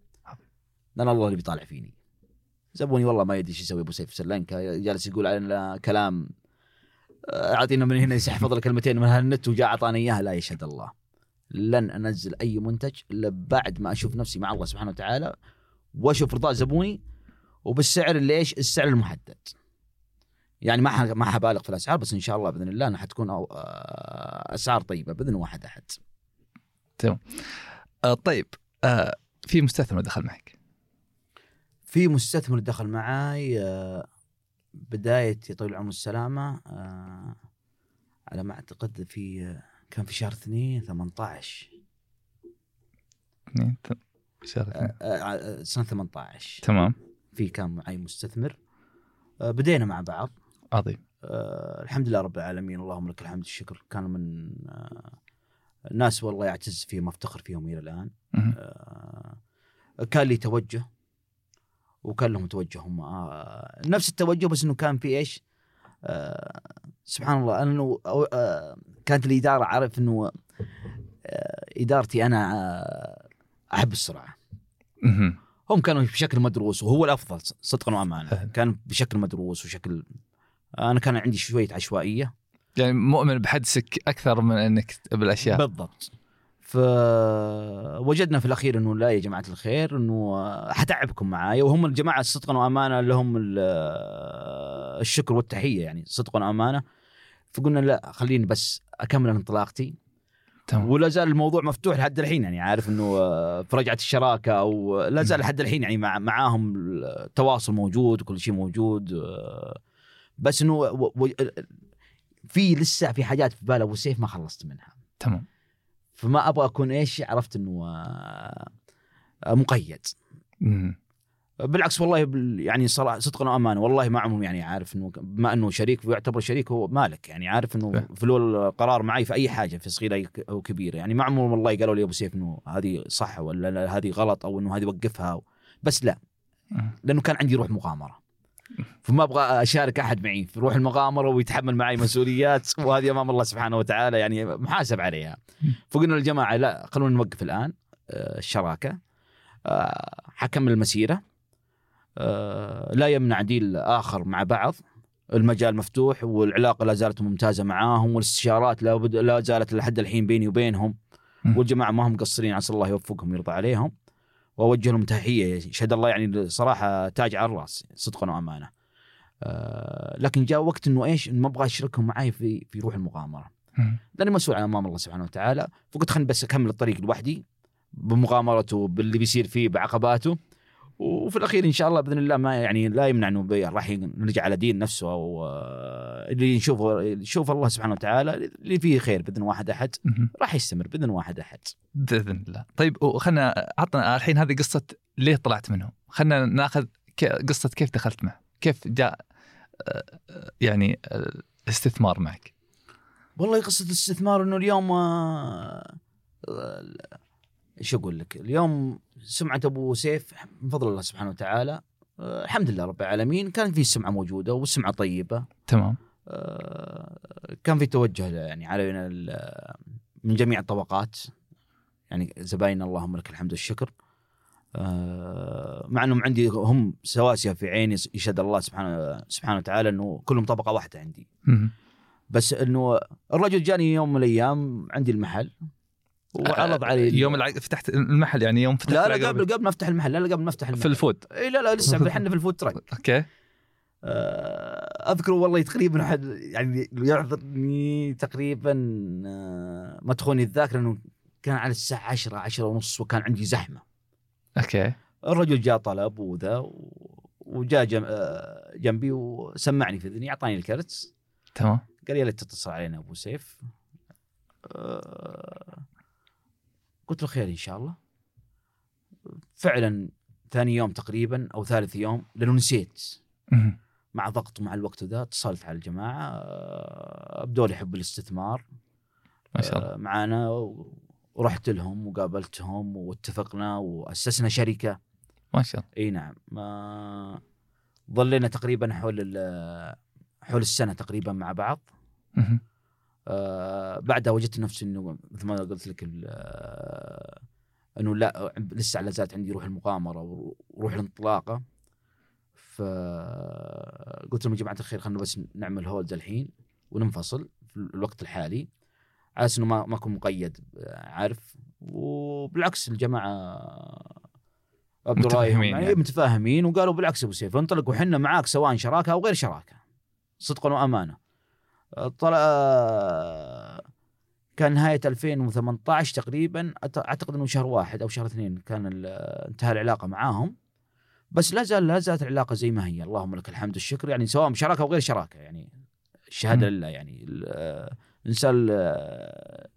Speaker 2: لأن الله اللي بيطالع فيني. زبوني والله ما يدري إيش يسوي أبو سيف في جالس يقول علينا كلام اعطينا من هنا يحفظ لك كلمتين من هالنت وجاء أعطاني اياها لا يشهد الله. لن أنزل أي منتج إلا بعد ما أشوف نفسي مع الله سبحانه وتعالى وأشوف رضا زبوني وبالسعر اللي إيش؟ السعر المحدد. يعني ما ما حبالغ في الأسعار بس إن شاء الله بإذن الله إنها حتكون آه، أسعار طيبة بإذن واحد أحد.
Speaker 1: تمام. آه طيب آه في مستثمر دخل معك.
Speaker 2: في مستثمر دخل معي آه بداية يطول العمر والسلامه آه على ما أعتقد في آه كان في شهر اثنين 18
Speaker 1: اثنين شهر اثنين.
Speaker 2: آه، آه، سنة 18
Speaker 1: تمام.
Speaker 2: في كان معي مستثمر. بدينا مع بعض.
Speaker 1: عظيم.
Speaker 2: الحمد لله رب العالمين اللهم لك الحمد والشكر كانوا من ناس والله يعتز فيهم أفتخر فيهم
Speaker 1: إلى
Speaker 2: الآن. كان لي توجه. وكان لهم توجه هم آه نفس التوجه بس إنه كان في إيش؟ آه سبحان الله إنه آه كانت الإدارة عارف إنه آه إدارتي أنا آه أحب السرعه. هم كانوا بشكل مدروس وهو الأفضل صدقا وامانه. كان بشكل مدروس وشكل أنا كان عندي شوية عشوائية
Speaker 1: يعني مؤمن بحدسك أكثر من إنك بالاشياء
Speaker 2: بالضبط فوجدنا في الأخير إنه لا يا جماعة الخير إنه حتعبكم معايا وهم الجماعة صدقا وأمانة لهم ال- الشكر والتحية يعني صدقا وأمانة. فقلنا لا خليني بس أكمل انطلاقتي.
Speaker 1: تمام.
Speaker 2: ولا زال الموضوع مفتوح لحد الحين يعني عارف إنه آه، في رجعة الشراكة أو لا زال لحد الحين يعني مع معاهم التواصل موجود وكل شيء موجود. آه، بس إنه في لسه في حاجات في بال أبو سيف ما خلصت منها.
Speaker 1: تمام.
Speaker 2: فما أبغى أكون إيش عرفت إنه آه، مقيد. بالعكس والله يعني صراحة صدقا وأمانة والله ما عمهم يعني عارف إنه بما إنه شريك ويعتبر شريك هو مالك يعني عارف إنه له القرار معي في أي حاجة في صغيرة أو كبيرة. يعني ما عمرهم والله قالوا لي أبو سيف إنه هذه صح ولا لا هذه غلط أو إنه هذه وقفها بس لا. لأنه كان عندي روح مغامرة. فما أبغى أشارك أحد معي. في روح المغامرة ويتحمل معي مسؤوليات. (laughs) وهذه أمام الله سبحانه وتعالى يعني محاسب عليها. فقلنا للجماعة لا خلونا نوقف الآن. آه، الشراكة. آه، حكمل المسيرة. آه، لا يمنع ديل آخر مع بعض. المجال مفتوح والعلاقة لا زالت ممتازة معاهم والاستشارات لا, بد... لا زالت لحد الحين بيني وبينهم. والجماعة ما هم مقصرين عسى الله يوفقهم ويرضى عليهم. وأوجه لهم تحية يشهد الله يعني صراحة تاج على الرأس صدقا وامانه. آه لكن جاء وقت إنه إيش ما أبغى أشركهم معي في في روح
Speaker 1: المغامرة.
Speaker 2: لأني مسؤول عن أمام الله سبحانه وتعالى فقلت خليني بس أكمل الطريق لوحدي بمغامرته باللي بيصير فيه بعقباته وفي الأخير إن شاء الله بإذن الله ما يعني لا يمنع إنه راح نرجع على دين نفسه أو آه، اللي نشوفه يشوف الله سبحانه وتعالى اللي فيه خير بإذن واحد
Speaker 1: أحد.
Speaker 2: راح يستمر بإذن واحد أحد.
Speaker 1: بإذن الله طيب وخلنا عطنا الحين هذه قصة ليه طلعت منهم خلنا ناخذ قصة كيف دخلت معه كيف جاء آه، يعني آه، الاستثمار معك
Speaker 2: والله قصة الاستثمار إنه اليوم إيش أقول لك؟ اليوم سمعة أبو سيف من فضل الله سبحانه وتعالى آه، الحمد لله رب العالمين كانت في السمعة موجودة والسمعة طيبة.
Speaker 1: تمام.
Speaker 2: آه، كان في توجه يعني علينا ال- من جميع الطبقات. يعني زباين اللهم لك الحمد والشكر. آه، مع إنهم عندي هم سواسيه في عيني يشهد الله سبحانه سبحانه وتعالى إنه كلهم طبقة واحدة عندي. بس إنه الرجل جاني يوم من الأيام عندي المحل. وعرض علي ال-
Speaker 1: يوم العق... فتحت المحل يعني يوم فتحت
Speaker 2: لا لا قبل قبل ما افتح المحل لا لا قبل ما افتح المحل.
Speaker 1: في ال
Speaker 2: food. إي لا لا لسه إحنا في ال food
Speaker 1: truck (laughs) okay.
Speaker 2: آه، أذكر والله تقريبا حد يعني يعذرني تقريبا آه، ما تخوني الذاكرة إنه كان على الساعة 10 10 ونص وكان عندي زحمة.
Speaker 1: okay.
Speaker 2: الرجل جاء طلب وذا وجاء جم- جنبي وسمعني في إذني أعطاني الكرت
Speaker 1: تمام.
Speaker 2: قال يا ليت تتصل علينا أبو سيف. آه، قلت له خير إن شاء الله. فعلا ثاني يوم تقريبا أو ثالث يوم لأنه نسيت. مع ضغط ومع الوقت ذا اتصلت على الجماعة آه، أبدوا لي حب الاستثمار.
Speaker 1: ما شاء الله.
Speaker 2: آه، معانا و- ورحت لهم وقابلتهم واتفقنا وأسسنا شركة.
Speaker 1: ما شاء الله.
Speaker 2: إي نعم. ما ظلينا تقريبا حول ال- حول السنة تقريبا مع بعض. آه بعدها وجدت نفسي إنه مثل ما قلت لك آه، إنه لا لسه لا زالت عندي روح المغامرة وروح الانطلاقة. فقلت لهم يا جماعة الخير خلينا بس نعمل هولد الحين وننفصل في الوقت الحالي. على أساس إنه ما ما أكون مقيد عارف. وبالعكس الجماعة عبد
Speaker 1: متفاهمين
Speaker 2: يعني. متفاهمين وقالوا بالعكس أبو سيف انطلق وحنا معاك سواء شراكة أو غير شراكة صدقا وأمانة. طلع كان نهاية 2018 تقريبا أعتقد إنه شهر واحد أو شهر اثنين كان انتهى العلاقة معاهم. بس لا زال لا زالت العلاقة زي ما هي. اللهم لك الحمد والشكر. يعني سواء بشراكة أو غير شراكة يعني الشهادة. لله يعني ال- الإنسان ال-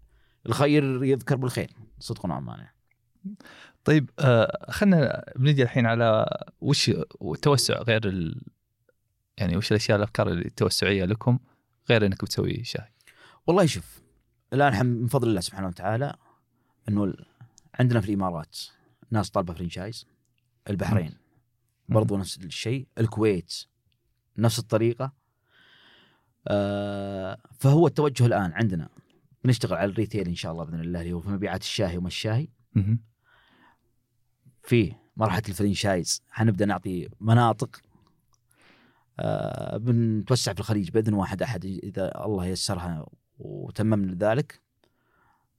Speaker 2: الخير يذكر بالخير صدقا وامانه
Speaker 1: طيب آه خلينا بنجي الحين على وش التوسع غير ال... يعني وش الأشياء الأفكار التوسعية لكم؟ غير إنك بتسوي شاي.
Speaker 2: والله شوف الآن الحمد من فضل الله سبحانه وتعالى إنه عندنا في الإمارات ناس طالبة فرنشايز البحرين برضو نفس الشيء الكويت نفس الطريقة. آه فهو التوجه الآن عندنا بنشتغل على الريتيل إن شاء الله بإذن الله اللي هو في مبيعات الشاهي وما الشاهي. في مرحلة الفرنشايز حنبدأ نعطي مناطق بنتوسع في الخليج بإذن واحد أحد إذا الله يسرها وتممنا ذلك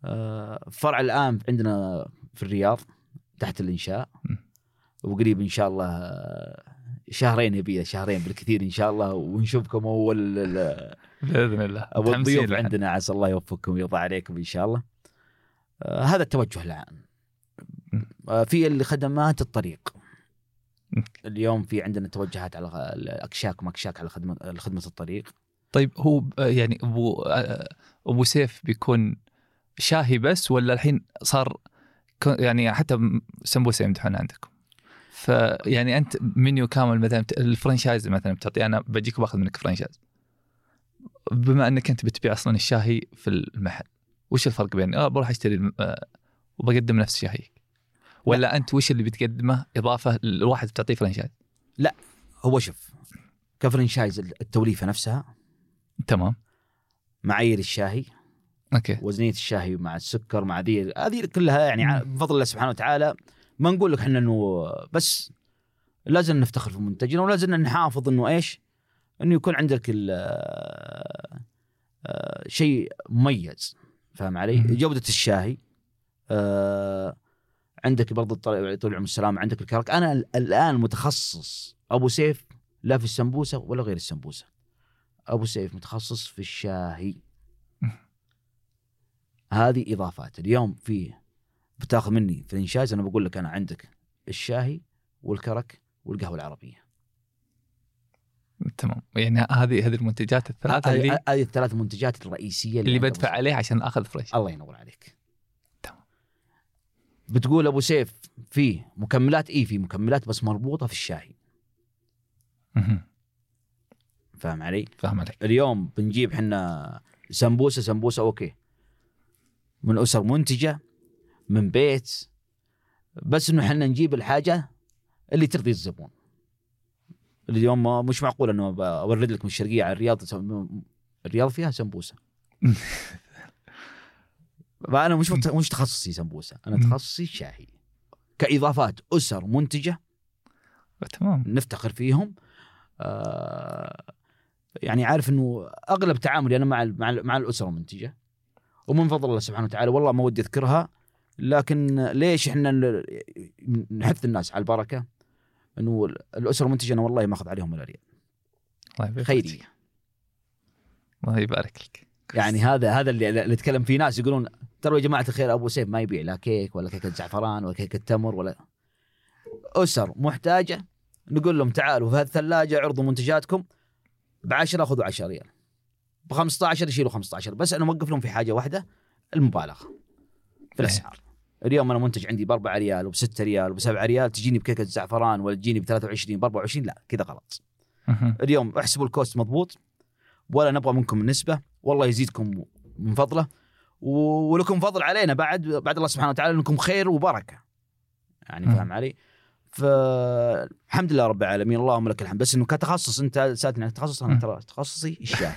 Speaker 2: آه فرع الآن عندنا في الرياض تحت
Speaker 1: الإنشاء.
Speaker 2: وقريب إن شاء الله آه، شهرين يبي شهرين بالكثير إن شاء الله ونشوفكم أول
Speaker 1: بإذن الله
Speaker 2: ابو
Speaker 1: متحمسين
Speaker 2: الضيوف. عندنا عسى الله يوفقكم ويرضى عليكم إن شاء الله. آه هذا التوجه. آه في الخدمات الطريق. اليوم في عندنا توجهات على الاكشاك ومكشاك على خدمه خدمة الطريق.
Speaker 1: طيب هو ب- يعني أبو آه، أبو سيف بيكون شاهي بس ولا الحين صار يعني حتى سمبوسة يمدحون عندكم فيعني أنت منيو كامل مثلا ال franchise مثلا بتعطي أنا بجيك باخذ منك franchise. بما أنك أنت بتبيع أصلا الشاهي في المحل وش الفرق بين آه بروح أشتري آه، وبقدم نفس شاهيك ولا أنت وش اللي بتقدمه؟ إضافة الواحد بتعطيه franchise
Speaker 2: هو شوف ك franchise التوليفة نفسها
Speaker 1: تمام.
Speaker 2: معايير الشاهي
Speaker 1: okay.
Speaker 2: وزنية الشاهي مع السكر مع ذي هذه كلها يعني بفضل الله سبحانه وتعالى ما نقول لك إحنا إنه بس لازم نفتخر في منتجنا ولازم نحافظ إنه إيش؟ إنه يكون عندك ال- آه، شيء مميز فاهم علي؟ جودة الشاهي آه، عندك برضو الطل- طول العمر السلامه عندك الكرك أنا ال- الآن متخصص أبو سيف لا في السمبوسة ولا غير السمبوسة. أبو سيف متخصص في الشاهي. هذه إضافات. اليوم في بتاخذ مني franchise أنا بقول لك أنا عندك الشاهي والكرك والقهوة العربية.
Speaker 1: تمام. يعني هذه هذه المنتجات الثلاثة
Speaker 2: هذه
Speaker 1: اللي
Speaker 2: هذه الثلاث منتجات الرئيسية
Speaker 1: اللي
Speaker 2: أبو
Speaker 1: بدفع
Speaker 2: سيف.
Speaker 1: عليه عشان أخذ franchise
Speaker 2: الله ينور عليك. بتقول أبو سيف في مكملات اي في مكملات بس مربوطة في الشاهي.
Speaker 1: مهم.
Speaker 2: فاهم علي؟
Speaker 1: فاهم عليك.
Speaker 2: اليوم بنجيب حنا سمبوسة سمبوسة أوكي. من أسر منتجة من بيت. بس إنه حنا نجيب الحاجة اللي ترضي الزبون. اليوم مش معقول إنه أورد لك من الشرقية على الرياض الرياض فيها سمبوسة. (laughs) فأنا مش مت- مش تخصصي سمبوسة
Speaker 1: أنا.
Speaker 2: تخصصي شاهي. كإضافات أسر منتجة
Speaker 1: تمام.
Speaker 2: نفتخر فيهم. آه يعني عارف إنه أغلب تعاملي أنا مع ال- مع ال- مع الاسره المنتجه ومن فضل الله سبحانه وتعالى والله ما ودي أذكرها لكن ليش إحنا نحث الناس على البركة؟ إنه الاسره المنتجه أنا والله ما أخذ عليهم ولا ريال.
Speaker 1: الله
Speaker 2: خيريه.
Speaker 1: الله يبارك لك.
Speaker 2: يعني هذا هذا اللي, يتكلم فيه ناس يقولون ترى يا جماعة الخير أبو سيف ما يبيع لا كيك ولا كيكة زعفران ولا كيكة تمر ولا أسر محتاجة نقول لهم تعالوا في الثلاجه عرضوا منتجاتكم ب 10 خذوا 10 ريال. ب 15 يشيلوا 15 بس أنا موقف لهم في حاجة واحدة المبالغة في الأسعار. اليوم أنا منتج عندي ب 4 ريال وب 6 ريال وب 7 ريال تجيني بكيكة زعفران ولا تجيني ب 23 ب 24 لا كذا غلط. اليوم احسبوا الكوست مضبوط ولا نبغى منكم النسبة والله يزيدكم من فضله. ولكم فضل علينا بعد بعد الله سبحانه وتعالى انكم خير وبركة. يعني. فاهم علي؟ فالحمد لله رب العالمين. اللهم لك الحمد. بس إنه كتخصص أنت سألتني عن تخصص
Speaker 1: أنا.
Speaker 2: ترى تخصصي الشاهي.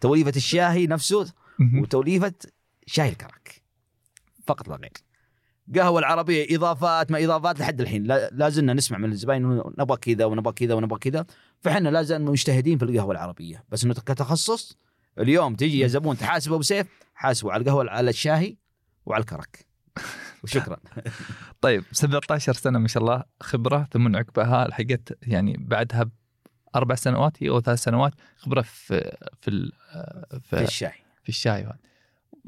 Speaker 2: توليفة الشاهي نفسه. وتوليفة شاي الكرك. فقط لا غير. قهوة العربية إضافات ما إضافات لحد الحين. لا, زلنا نسمع من الزباين نبغى كذا ونبغى كذا ونبغى كذا. فإحنا لا زلنا مجتهدين في القهوة العربية. بس إنه كتخصص اليوم تجي يا زبون تحاسب ابو سيف حاسبه على القهوة على الشاهي وعلى الكرك. (laughs) وشكرا.
Speaker 1: طيب 17 سنة ما شاء الله خبرة ثم عقبها لحقت يعني بعدها أربع سنوات أو ثلاث سنوات خبرة في في ال-
Speaker 2: في الشاي
Speaker 1: في الشاي وهذا.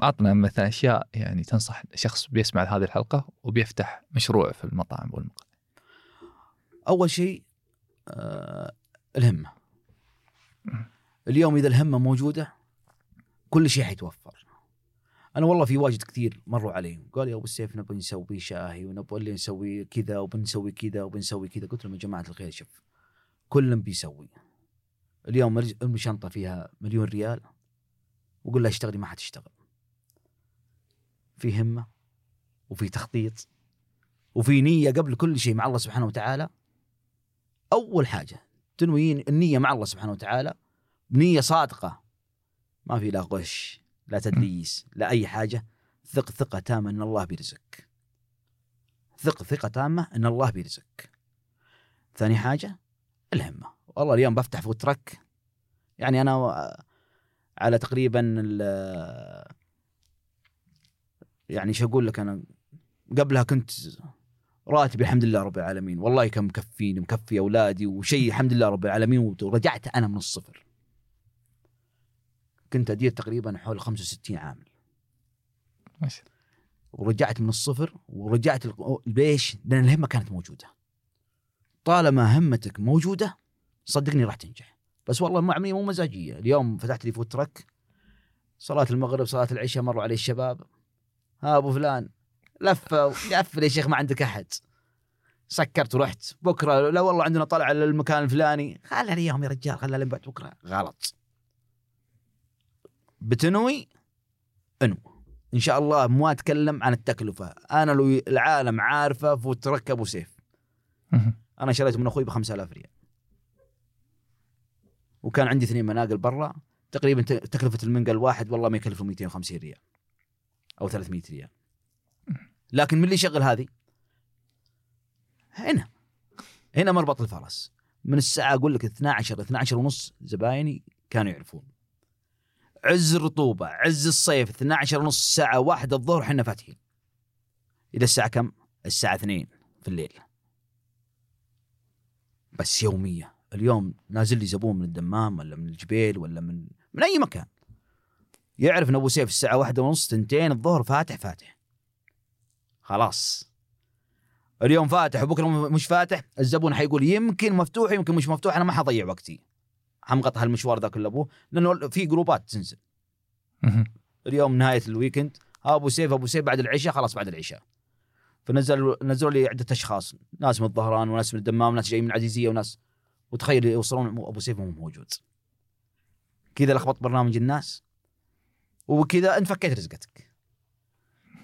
Speaker 1: عطنا مثلا أشياء يعني تنصح شخص بيسمع هذه الحلقة وبيفتح مشروع في المطاعم والمقاهي.
Speaker 2: أول شيء آه الهمة. اليوم إذا الهمة موجودة كل شيء حيتوفر. أنا والله في واجد كثير مروا علي قال يا أبو السيف نبي نسوي شاهي ونبغى نسوي كذا وبنسوي كذا وبنسوي كذا. قلت لهم يا جماعة الخير شوف كل بيسوي. اليوم ارمي شنطه فيها مليون ريال. وقول لها اشتغلي ما حتشتغل. في همة وفي تخطيط وفي نية قبل كل شيء مع الله سبحانه وتعالى. أول حاجة تنوي النية مع الله سبحانه وتعالى. بنيه صادقة. ما في لا غش لا تدليس لا أي حاجة. ثق ثقة تامة إن الله بيرزقك. ثق ثقة تامة إن الله بيرزقك. ثاني حاجة الهمة. والله اليوم بفتح فوت تراك يعني أنا على تقريبا ال- يعني شو أقول لك أنا؟ قبلها كنت راتبي الحمد لله رب العالمين. والله كان مكفيني مكفي أولادي وشيء الحمد لله رب العالمين ورجعت أنا من الصفر. كنت أدير تقريبا حول 65 عامل
Speaker 1: ما شاء الله.
Speaker 2: ورجعت من الصفر ورجعت ليش؟ لأن الهمة كانت موجودة. طالما همتك موجودة صدقني راح تنجح. بس والله مو عمليه مو مزاجية، اليوم فتحت لي فوت تراك صلاة المغرب صلاة العشاء مروا علي الشباب ها أبو فلان لفه قفل يا شيخ ما عندك أحد. سكرت ورحت بكرة لا والله عندنا طلع للمكان الفلاني خلها اليوم يا رجال خلها لين بعد بكرة غلط. بتنوي؟ انو. إن شاء الله مو أتكلم عن التكلفة. أنا لو العالم عارفه food truck ابو سيف. أنا شريته من أخوي ب 5000 ريال. وكان عندي اثنين مناقل برا. تقريبا تكلفة المنقل الواحد والله ما يكلف له 250 ريال. أو 300 ريال. لكن من اللي يشغل هذه؟ هنا. هنا مربط الفرس. من الساعة أقول لك 12 12 ونص زبايني كانوا يعرفون. عز الرطوبه عز الصيف 12 ونص ساعة واحدة الظهر إحنا فاتحين. إلى الساعة كم؟ الساعة 2 في الليل. بس يومية. اليوم نازل لي زبون من الدمام ولا من الجبيل ولا من من أي مكان. يعرف إن أبو سيف الساعة واحدة ونص تنتين الظهر فاتح فاتح. خلاص. اليوم فاتح وبكره مش فاتح الزبون حيقول يمكن مفتوح يمكن مش مفتوح أنا ما حضيع وقتي. حمقط هالمشوار ذا كله ابوه لأنه في group ات
Speaker 1: تنزل.
Speaker 2: اليوم نهاية ال weekend ها أبو سيف أبو سيف بعد العشاء خلاص بعد العشاء. فنزل نزلوا لي عدة أشخاص ناس من الظهران وناس من الدمام وناس جايين من العزيزية وناس وتخيل يوصلون ابو سيف مو موجود. كذا لخبط برنامج الناس وكذا انت فكيت رزقتك.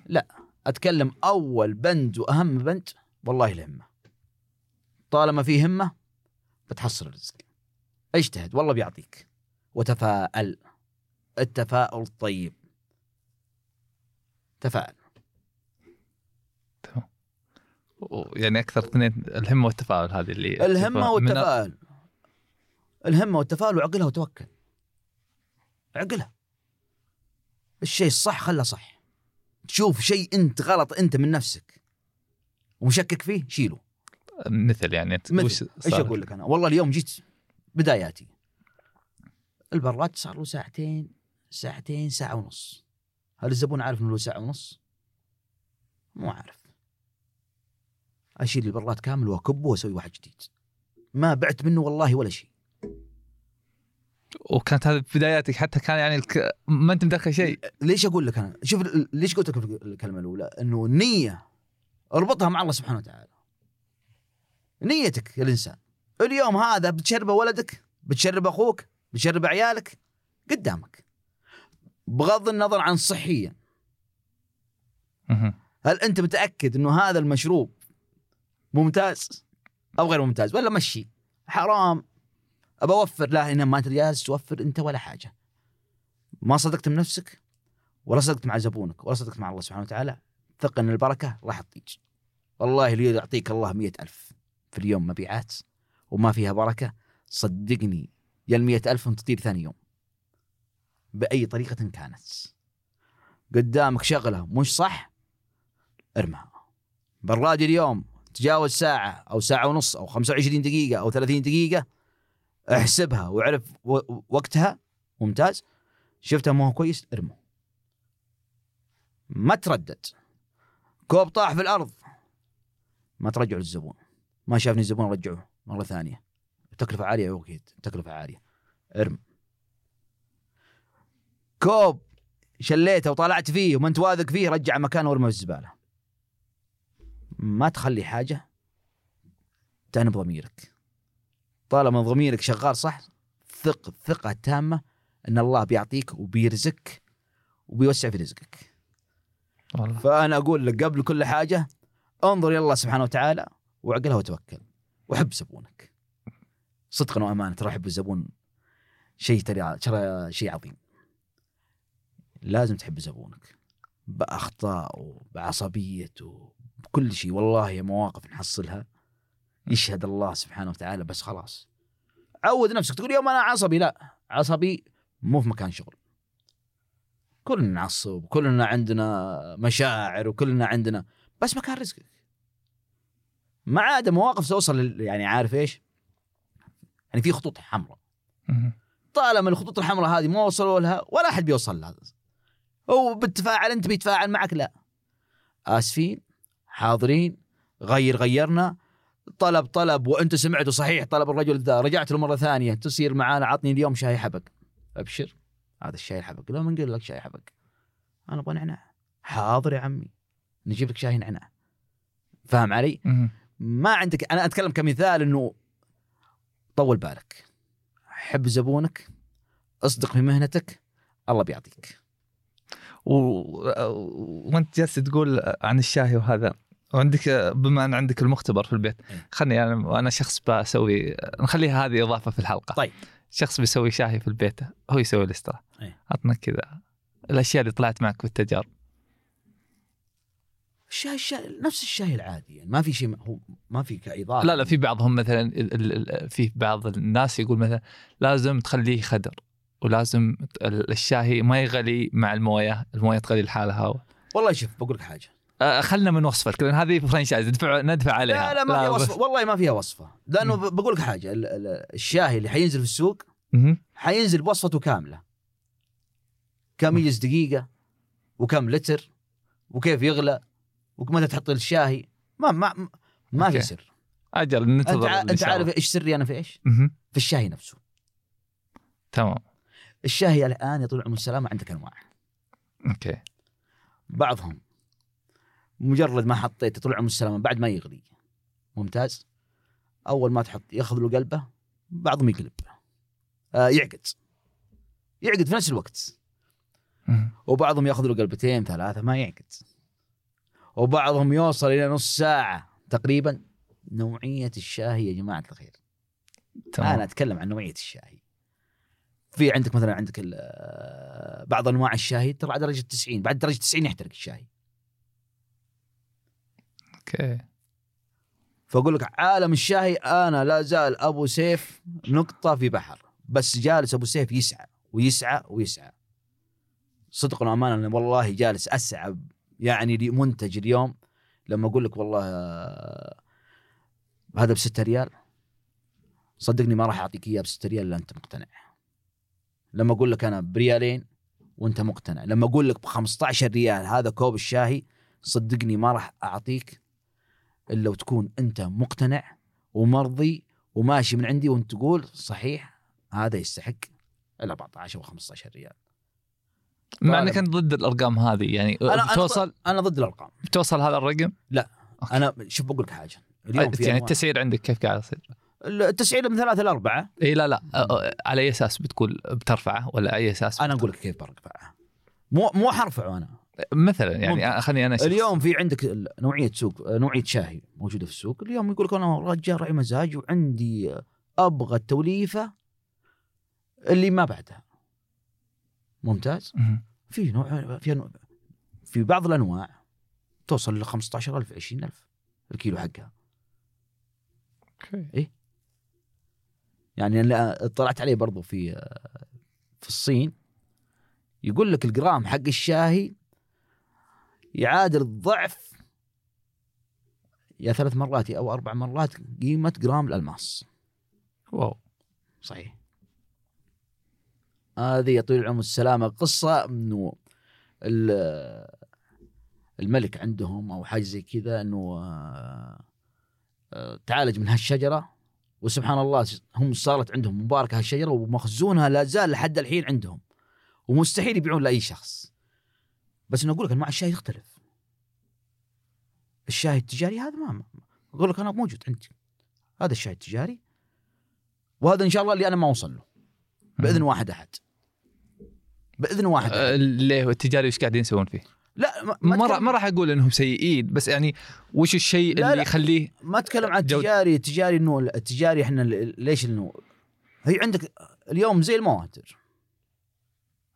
Speaker 2: لا أتكلم أول بند وأهم بند والله الهمه طالما في همة بتحصل الرزق. اجتهد والله بيعطيك. وتفاءل. التفاؤل طيب. تفاءل.
Speaker 1: يعني أكثر اثنين الهمة والتفاؤل هذه اللي الهمة
Speaker 2: والتفاؤل. الهمة والتفاؤل وعقلها وتوكل. عقلها. الشيء الصح خله صح. تشوف شيء انت غلط انت من نفسك. ومشكك فيه شيله.
Speaker 1: مثل يعني
Speaker 2: مثل.
Speaker 1: إيش؟
Speaker 2: أقول لك أنا؟ والله اليوم جيت بداياتي. البراد صار له ساعتين ساعتين ساعة ونص. هل الزبون عارف إنه له ساعة ونص؟ مو عارف. أشيل البراد كامل وأكبه وأسوي واحد جديد. ما بعت منه والله ولا شيء.
Speaker 1: وكانت هذه بداياتك حتى كان يعني الك... ما أنت مدخل شيء؟
Speaker 2: ليش أقول لك أنا؟ شوف ليش قلت لك الكلمة الأولى؟ إنه النيه أربطها مع الله سبحانه وتعالى. نيتك يا الإنسان. اليوم هذا بتشربه ولدك بتشرب أخوك بتشرب عيالك قدامك. بغض النظر عن صحيا. هل أنت متأكد إنه هذا المشروب ممتاز أو غير ممتاز؟ ولا مشي؟ حرام. أبى أوفر. لا هنا ما انت جالس توفر أنت ولا حاجة. ما صدقت من نفسك ولا صدقت مع زبونك ولا صدقت مع الله سبحانه وتعالى. ثق إن البركة راح تطيج والله اللي يعطيك الله مئة ألف في اليوم مبيعات. وما فيها بركة صدقني يا المئة ألف تطير ثاني يوم. بأي طريقة كانت. قدامك شغلة مش صح؟ ارمها. برادي اليوم تجاوز ساعة أو ساعة ونص أو 25 دقيقة أو 30 دقيقة احسبها واعرف وقتها. ممتاز. شفتها ما هو كويس؟ ارمه ما تردد. كوب طاح في الأرض. ما ترجعه للزبون. ما شافني الزبون رجعه مرة ثانية. تكلفة عالية يا أكيد. تكلفة عالية. ارم كوب. شليته وطلعت فيه وما أنت واثق فيه رجع مكانه وارمه في الزباله ما تخلي حاجة تعنب ضميرك طالما ضميرك شغال صح ثق ثقة تامة إن الله بيعطيك وبيرزقك وبيوسع في رزقك.
Speaker 1: والله.
Speaker 2: فأنا أقول لك قبل كل حاجة انظر إلى الله سبحانه وتعالى وعقلها وتوكل. وحب زبونك. صدقا وأمانة ترى حب الزبون شيء ترى ترى شيء عظيم. لازم تحب زبونك. باخطائه بعصبيته بكل شيء. والله مواقف نحصلها. يشهد الله سبحانه وتعالى بس خلاص. عود نفسك تقول يوم أنا عصبي. لا عصبي مو في مكان شغل. كلنا نعصب كلنا عندنا مشاعر وكلنا عندنا بس مكان رزقك. ما عاد مواقف توصل يعني عارف إيش؟ يعني في خطوط حمراء. طالما الخطوط الحمراء هذه ما وصلوا لها ولا أحد بيوصل لها. هو بتفاعل أنت بيتفاعل معك؟ لا. آسفين حاضرين غير غيرنا. طلب طلب وأنت سمعته صحيح طلب الرجل ذا رجعت له مرة ثانية تصير معانا عطني اليوم شاي حبق. أبشر. هذا الشاي الحبق. لا من قال لك شاي حبق. أنا أبغى نعناع. حاضر يا عمي. نجيب لك شاي نعناع. فاهم علي؟ ما عندك أنا أتكلم كمثال إنه طول بالك حب زبونك أصدق في مهنتك الله بيعطيك
Speaker 1: و... وأنت جالس تقول عن الشاهي وهذا وعندك بما أن عندك المختبر في البيت
Speaker 2: إيه.
Speaker 1: خلني أنا وأنا شخص بسوي نخليها هذه إضافة في الحلقة
Speaker 2: طيب.
Speaker 1: شخص بيسوي شاهي في البيت هو يسوي الاسترا
Speaker 2: إيه.
Speaker 1: عطنا كذا الأشياء اللي طلعت معك بالتجارب
Speaker 2: الشاي الشاي نفس الشاي العادي يعني ما في شيء هو ما في كإضافة.
Speaker 1: لا لا في بعضهم مثلا في بعض الناس يقول مثلا لازم تخليه خدر ولازم ال- الشاهي ما يغلي مع الموية، الموية تغلي لحالها.
Speaker 2: والله شوف بقول لك
Speaker 1: حاجة. خلنا من وصفتك لأن هذه فرنشايز ندفع ندفع عليها.
Speaker 2: لا لا ما فيها وصفة. والله ما فيها
Speaker 1: وصفة.
Speaker 2: لأنه بقول لك حاجة ال- ال- الشاهي اللي حينزل في السوق. حينزل بوصفته كاملة. كم يجلس دقيقة وكم لتر وكيف يغلى. ومتى تحط الشاهي. ما ما ما في. سر.
Speaker 1: أجل
Speaker 2: أنت
Speaker 1: ننتظر
Speaker 2: أنت
Speaker 1: شاء
Speaker 2: عارف. إيش سري أنا في
Speaker 1: إيش؟
Speaker 2: في الشاهي نفسه.
Speaker 1: تمام.
Speaker 2: الشاهي الآن يا طول العمر والسلامه عندك انواع
Speaker 1: أوكي.
Speaker 2: بعضهم مجرد ما حطيته طول العمر والسلامه بعد ما يغلي. ممتاز. أول ما تحط ياخذ له قلبه بعضهم يقلب. آه يعقد. يعقد في نفس الوقت. وبعضهم ياخذ له قلبتين ثلاثة ما يعقد. وبعضهم يوصل إلى نص ساعة. تقريبا نوعية الشاهي يا جماعة الخير.
Speaker 1: تمام.
Speaker 2: أنا أتكلم عن نوعية الشاهي. في عندك مثلا عندك آه، بعض أنواع الشاهي ترى على درجة 90 بعد درجة 90 يحترق الشاهي.
Speaker 1: أوكي.
Speaker 2: فأقول لك عالم الشاهي أنا لا زال أبو سيف نقطة في بحر. بس جالس أبو سيف يسعى ويسعى ويسعى. صدقا وامانه والله جالس أسعى يعني لمنتج اليوم لما أقول لك والله آه، هذا ب 6 ريال صدقني ما راح أعطيك إياه ب 6 ريال إلا أنت مقتنع. لما أقول لك أنا بريالين وأنت مقتنع. لما أقول لك ب 15 ريال هذا كوب الشاهي صدقني ما راح أعطيك إلا وتكون أنت مقتنع ومرضي وماشي من عندي وأنت تقول صحيح هذا يستحق ال 14 و 15 ريال.
Speaker 1: مع. انك انت ضد الأرقام هذه يعني
Speaker 2: أنا-
Speaker 1: بتوصل
Speaker 2: أنا ضد الأرقام.
Speaker 1: بتوصل هذا الرقم؟ okay.
Speaker 2: أنا شوف بقول لك حاجة. اليوم
Speaker 1: يعني التسعير عندك كيف قاعد يصير؟
Speaker 2: التسعير من ثلاثة لاربعه
Speaker 1: إي لا لا. على أي أساس بتقول بترفعه ولا أي أساس؟
Speaker 2: أنا أقول لك كيف برفعها مو مو حرفعه أنا.
Speaker 1: مثلا يعني. خليني أنا شخص.
Speaker 2: اليوم في عندك نوعية سوق نوعية شاهي موجودة في السوق. اليوم يقول لك أنا رجال راعي مزاج وعندي أبغى التوليفة اللي ما بعدها. ممتاز. في نوع في نوع في بعض الأنواع توصل ل 15000 20000 الكيلو حقها.
Speaker 1: أوكي.
Speaker 2: يعني اللي اطلعت عليه برضو في في الصين. يقول لك الجرام حق الشاهي يعادل الضعف يا ثلاث مرات أو أربع مرات قيمة جرام الألماس.
Speaker 1: واو.
Speaker 2: صحيح. هذه يا طويل العمر السلامة قصة إنه ال- الملك عندهم أو حاجة زي كذا إنه آه، آه، تعالج من هالشجرة وسبحان الله هم صارت عندهم مباركة هالشجرة ومخزونها لا زال لحد الحين عندهم ومستحيل يبيعون لأي شخص. بس انه أقول لك انواع الشاي تختلف الشاي التجاري هذا ما ما- أقول لك أنا موجود عندي. هذا الشاي التجاري وهذا إن شاء الله اللي أنا ما أوصل له بإذن واحد أحد. بإذن واحد أحد.
Speaker 1: آه، ليه التجاري وش قاعدين يسوون فيه؟
Speaker 2: لا ما
Speaker 1: ما راح
Speaker 2: أتكلم-
Speaker 1: ما راح أقول إنهم سيئين بس يعني وش الشيء
Speaker 2: لا،
Speaker 1: اللي. يخليه
Speaker 2: ما أتكلم عن. التجاري التجاري إنه التجاري إحنا ليش إنه هي عندك اليوم زي المواتر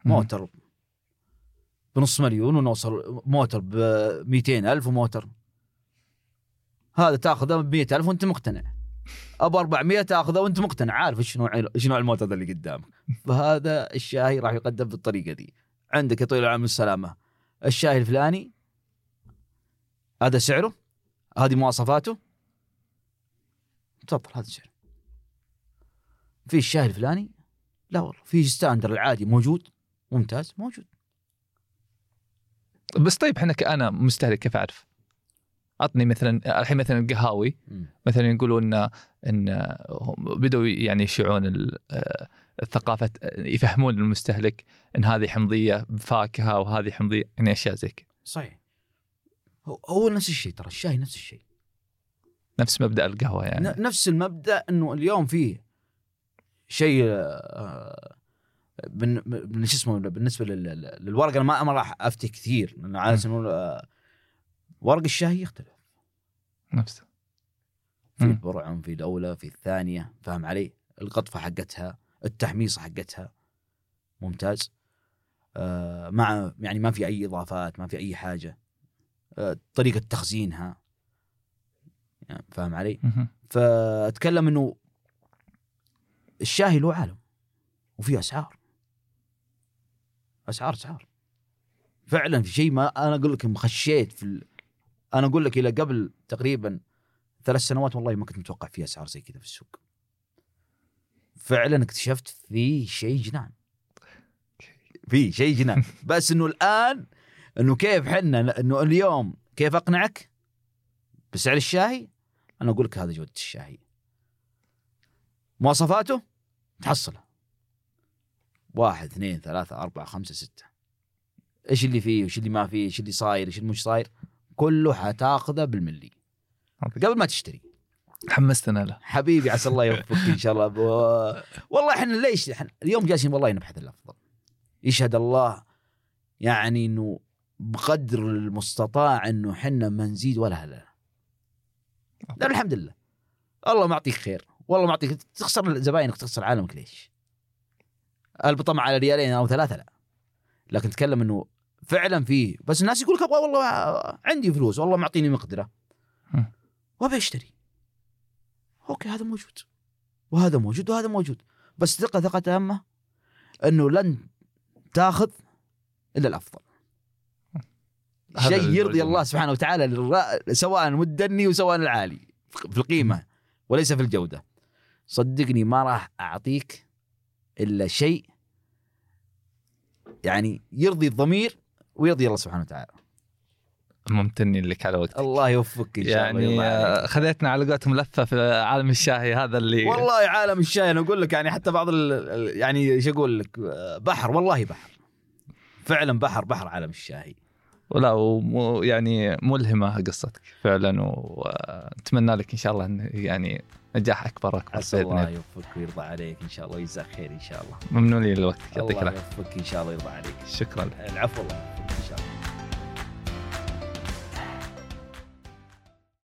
Speaker 2: موتر بنص مليون ونوصل موتر ب 200 ألف وموتر هذا تاخذه ب 100 ألف وأنت مقتنع ابو 400 تاخذه وانت مقتنع عارف إيش نوع إيش نوع الموتر ذا اللي قدامك. فهذا الشاهي راح يقدم بالطريقة دي. عندك يا طويل العمر السلامة الشاهي الفلاني هذا سعره هذه مواصفاته. تفضل هذا سعره في الشاهي الفلاني؟ لا والله في ستاندر العادي موجود ممتاز موجود.
Speaker 1: بس طيب إحنا كأنا مستهلك كيف أعرف؟ عطني مثلا الحين مثلا القهاوي مثلا يقولون إن إن بدوا يعني يشيعون آه، الثقافة يفهمون المستهلك إن هذه حمضية بفاكهه وهذه حمضية يعني أشياء زي كذا.
Speaker 2: صحيح. هو, نفس الشيء ترى الشاي نفس الشيء.
Speaker 1: نفس مبدأ القهوة يعني.
Speaker 2: نفس المبدأ إنه اليوم فيه شيء شو اسمه بالنسبة لل- لل- للورق أنا ما راح أفتي كثير لأنه آه، ورق الشاي يختلف
Speaker 1: نفسه
Speaker 2: في
Speaker 1: مم.
Speaker 2: البرعم في الأولى في الثانية فاهم علي؟ القطفة حقتها التحميصه حقتها ممتاز آه مع يعني ما في أي إضافات ما في أي حاجة آه طريقة تخزينها يعني فاهم علي؟ فأتكلم إنه الشاهي له عالم وفي أسعار أسعار أسعار فعلا في شيء ما أنا أقول لك مخشيت في. أنا أقول لك إلى قبل تقريبا ثلاث سنوات والله ما كنت متوقع في أسعار زي كذا في السوق. فعلا اكتشفت في شيء جنان. في شيء جنان. (laughs) بس إنه الآن إنه كيف حنا إنه اليوم كيف أقنعك بسعر الشاي أنا أقول لك هذا جودة الشاي مواصفاته؟ تحصلها واحد اثنين ثلاثة أربعة خمسة ستة. إيش اللي فيه؟ وايش اللي ما فيه؟ إيش اللي صاير؟ إيش اللي مش صاير؟ كله حتاخذه بالملي. قبل ما تشتري.
Speaker 1: حمستنا له.
Speaker 2: حبيبي عسى الله (laughs) يوفقك إن شاء الله. ب... والله إحنا ليش إحنا اليوم جالسين والله نبحث الأفضل. يشهد الله يعني إنه بقدر المستطاع إنه إحنا ما نزيد ولا لا لا الحمد لله. الله معطيك خير. والله معطيك تخسر زباينك تخسر عالمك ليش؟ البطمع على ريالين أو ثلاثة لا. لكن تكلم إنه فعلا فيه. بس الناس يقول لك أبغى والله عندي فلوس والله معطيني
Speaker 1: مقدرة.
Speaker 2: وأبي أشتري. أوكي هذا موجود. وهذا موجود وهذا موجود. بس ثقة ثقة تامة إنه لن تاخذ إلا
Speaker 1: الأفضل.
Speaker 2: شيء يرضي. الله سبحانه وتعالى سواء المدني وسواء العالي في القيمة وليس في الجودة. صدقني ما راح أعطيك إلا شيء يعني يرضي الضمير ويرضي الله سبحانه وتعالى.
Speaker 1: ممتنين لك على وقتك.
Speaker 2: الله يوفقك إن شاء الله.
Speaker 1: يعني. آه، خذيتنا على قولتهم لفة في عالم الشاهي هذا اللي
Speaker 2: والله عالم الشاي أنا أقول لك يعني حتى بعض ال- يعني إيش أقول لك؟ بحر والله بحر. فعلا بحر بحر عالم الشاي
Speaker 1: ولا وم- يعني ملهمة قصتك فعلا ونتمنى لك إن شاء الله يعني نجاح أكبر اكبر
Speaker 2: عسى الله
Speaker 1: الله.
Speaker 2: يوفقك ويرضى عليك إن شاء الله ويجزاك خير إن شاء الله.
Speaker 1: ممنونين لوقتك يعطيك
Speaker 2: الله
Speaker 1: العافية.
Speaker 2: يوفقك إن شاء الله ويرضى عليك.
Speaker 1: شكرا.
Speaker 2: العفو الله يوفقك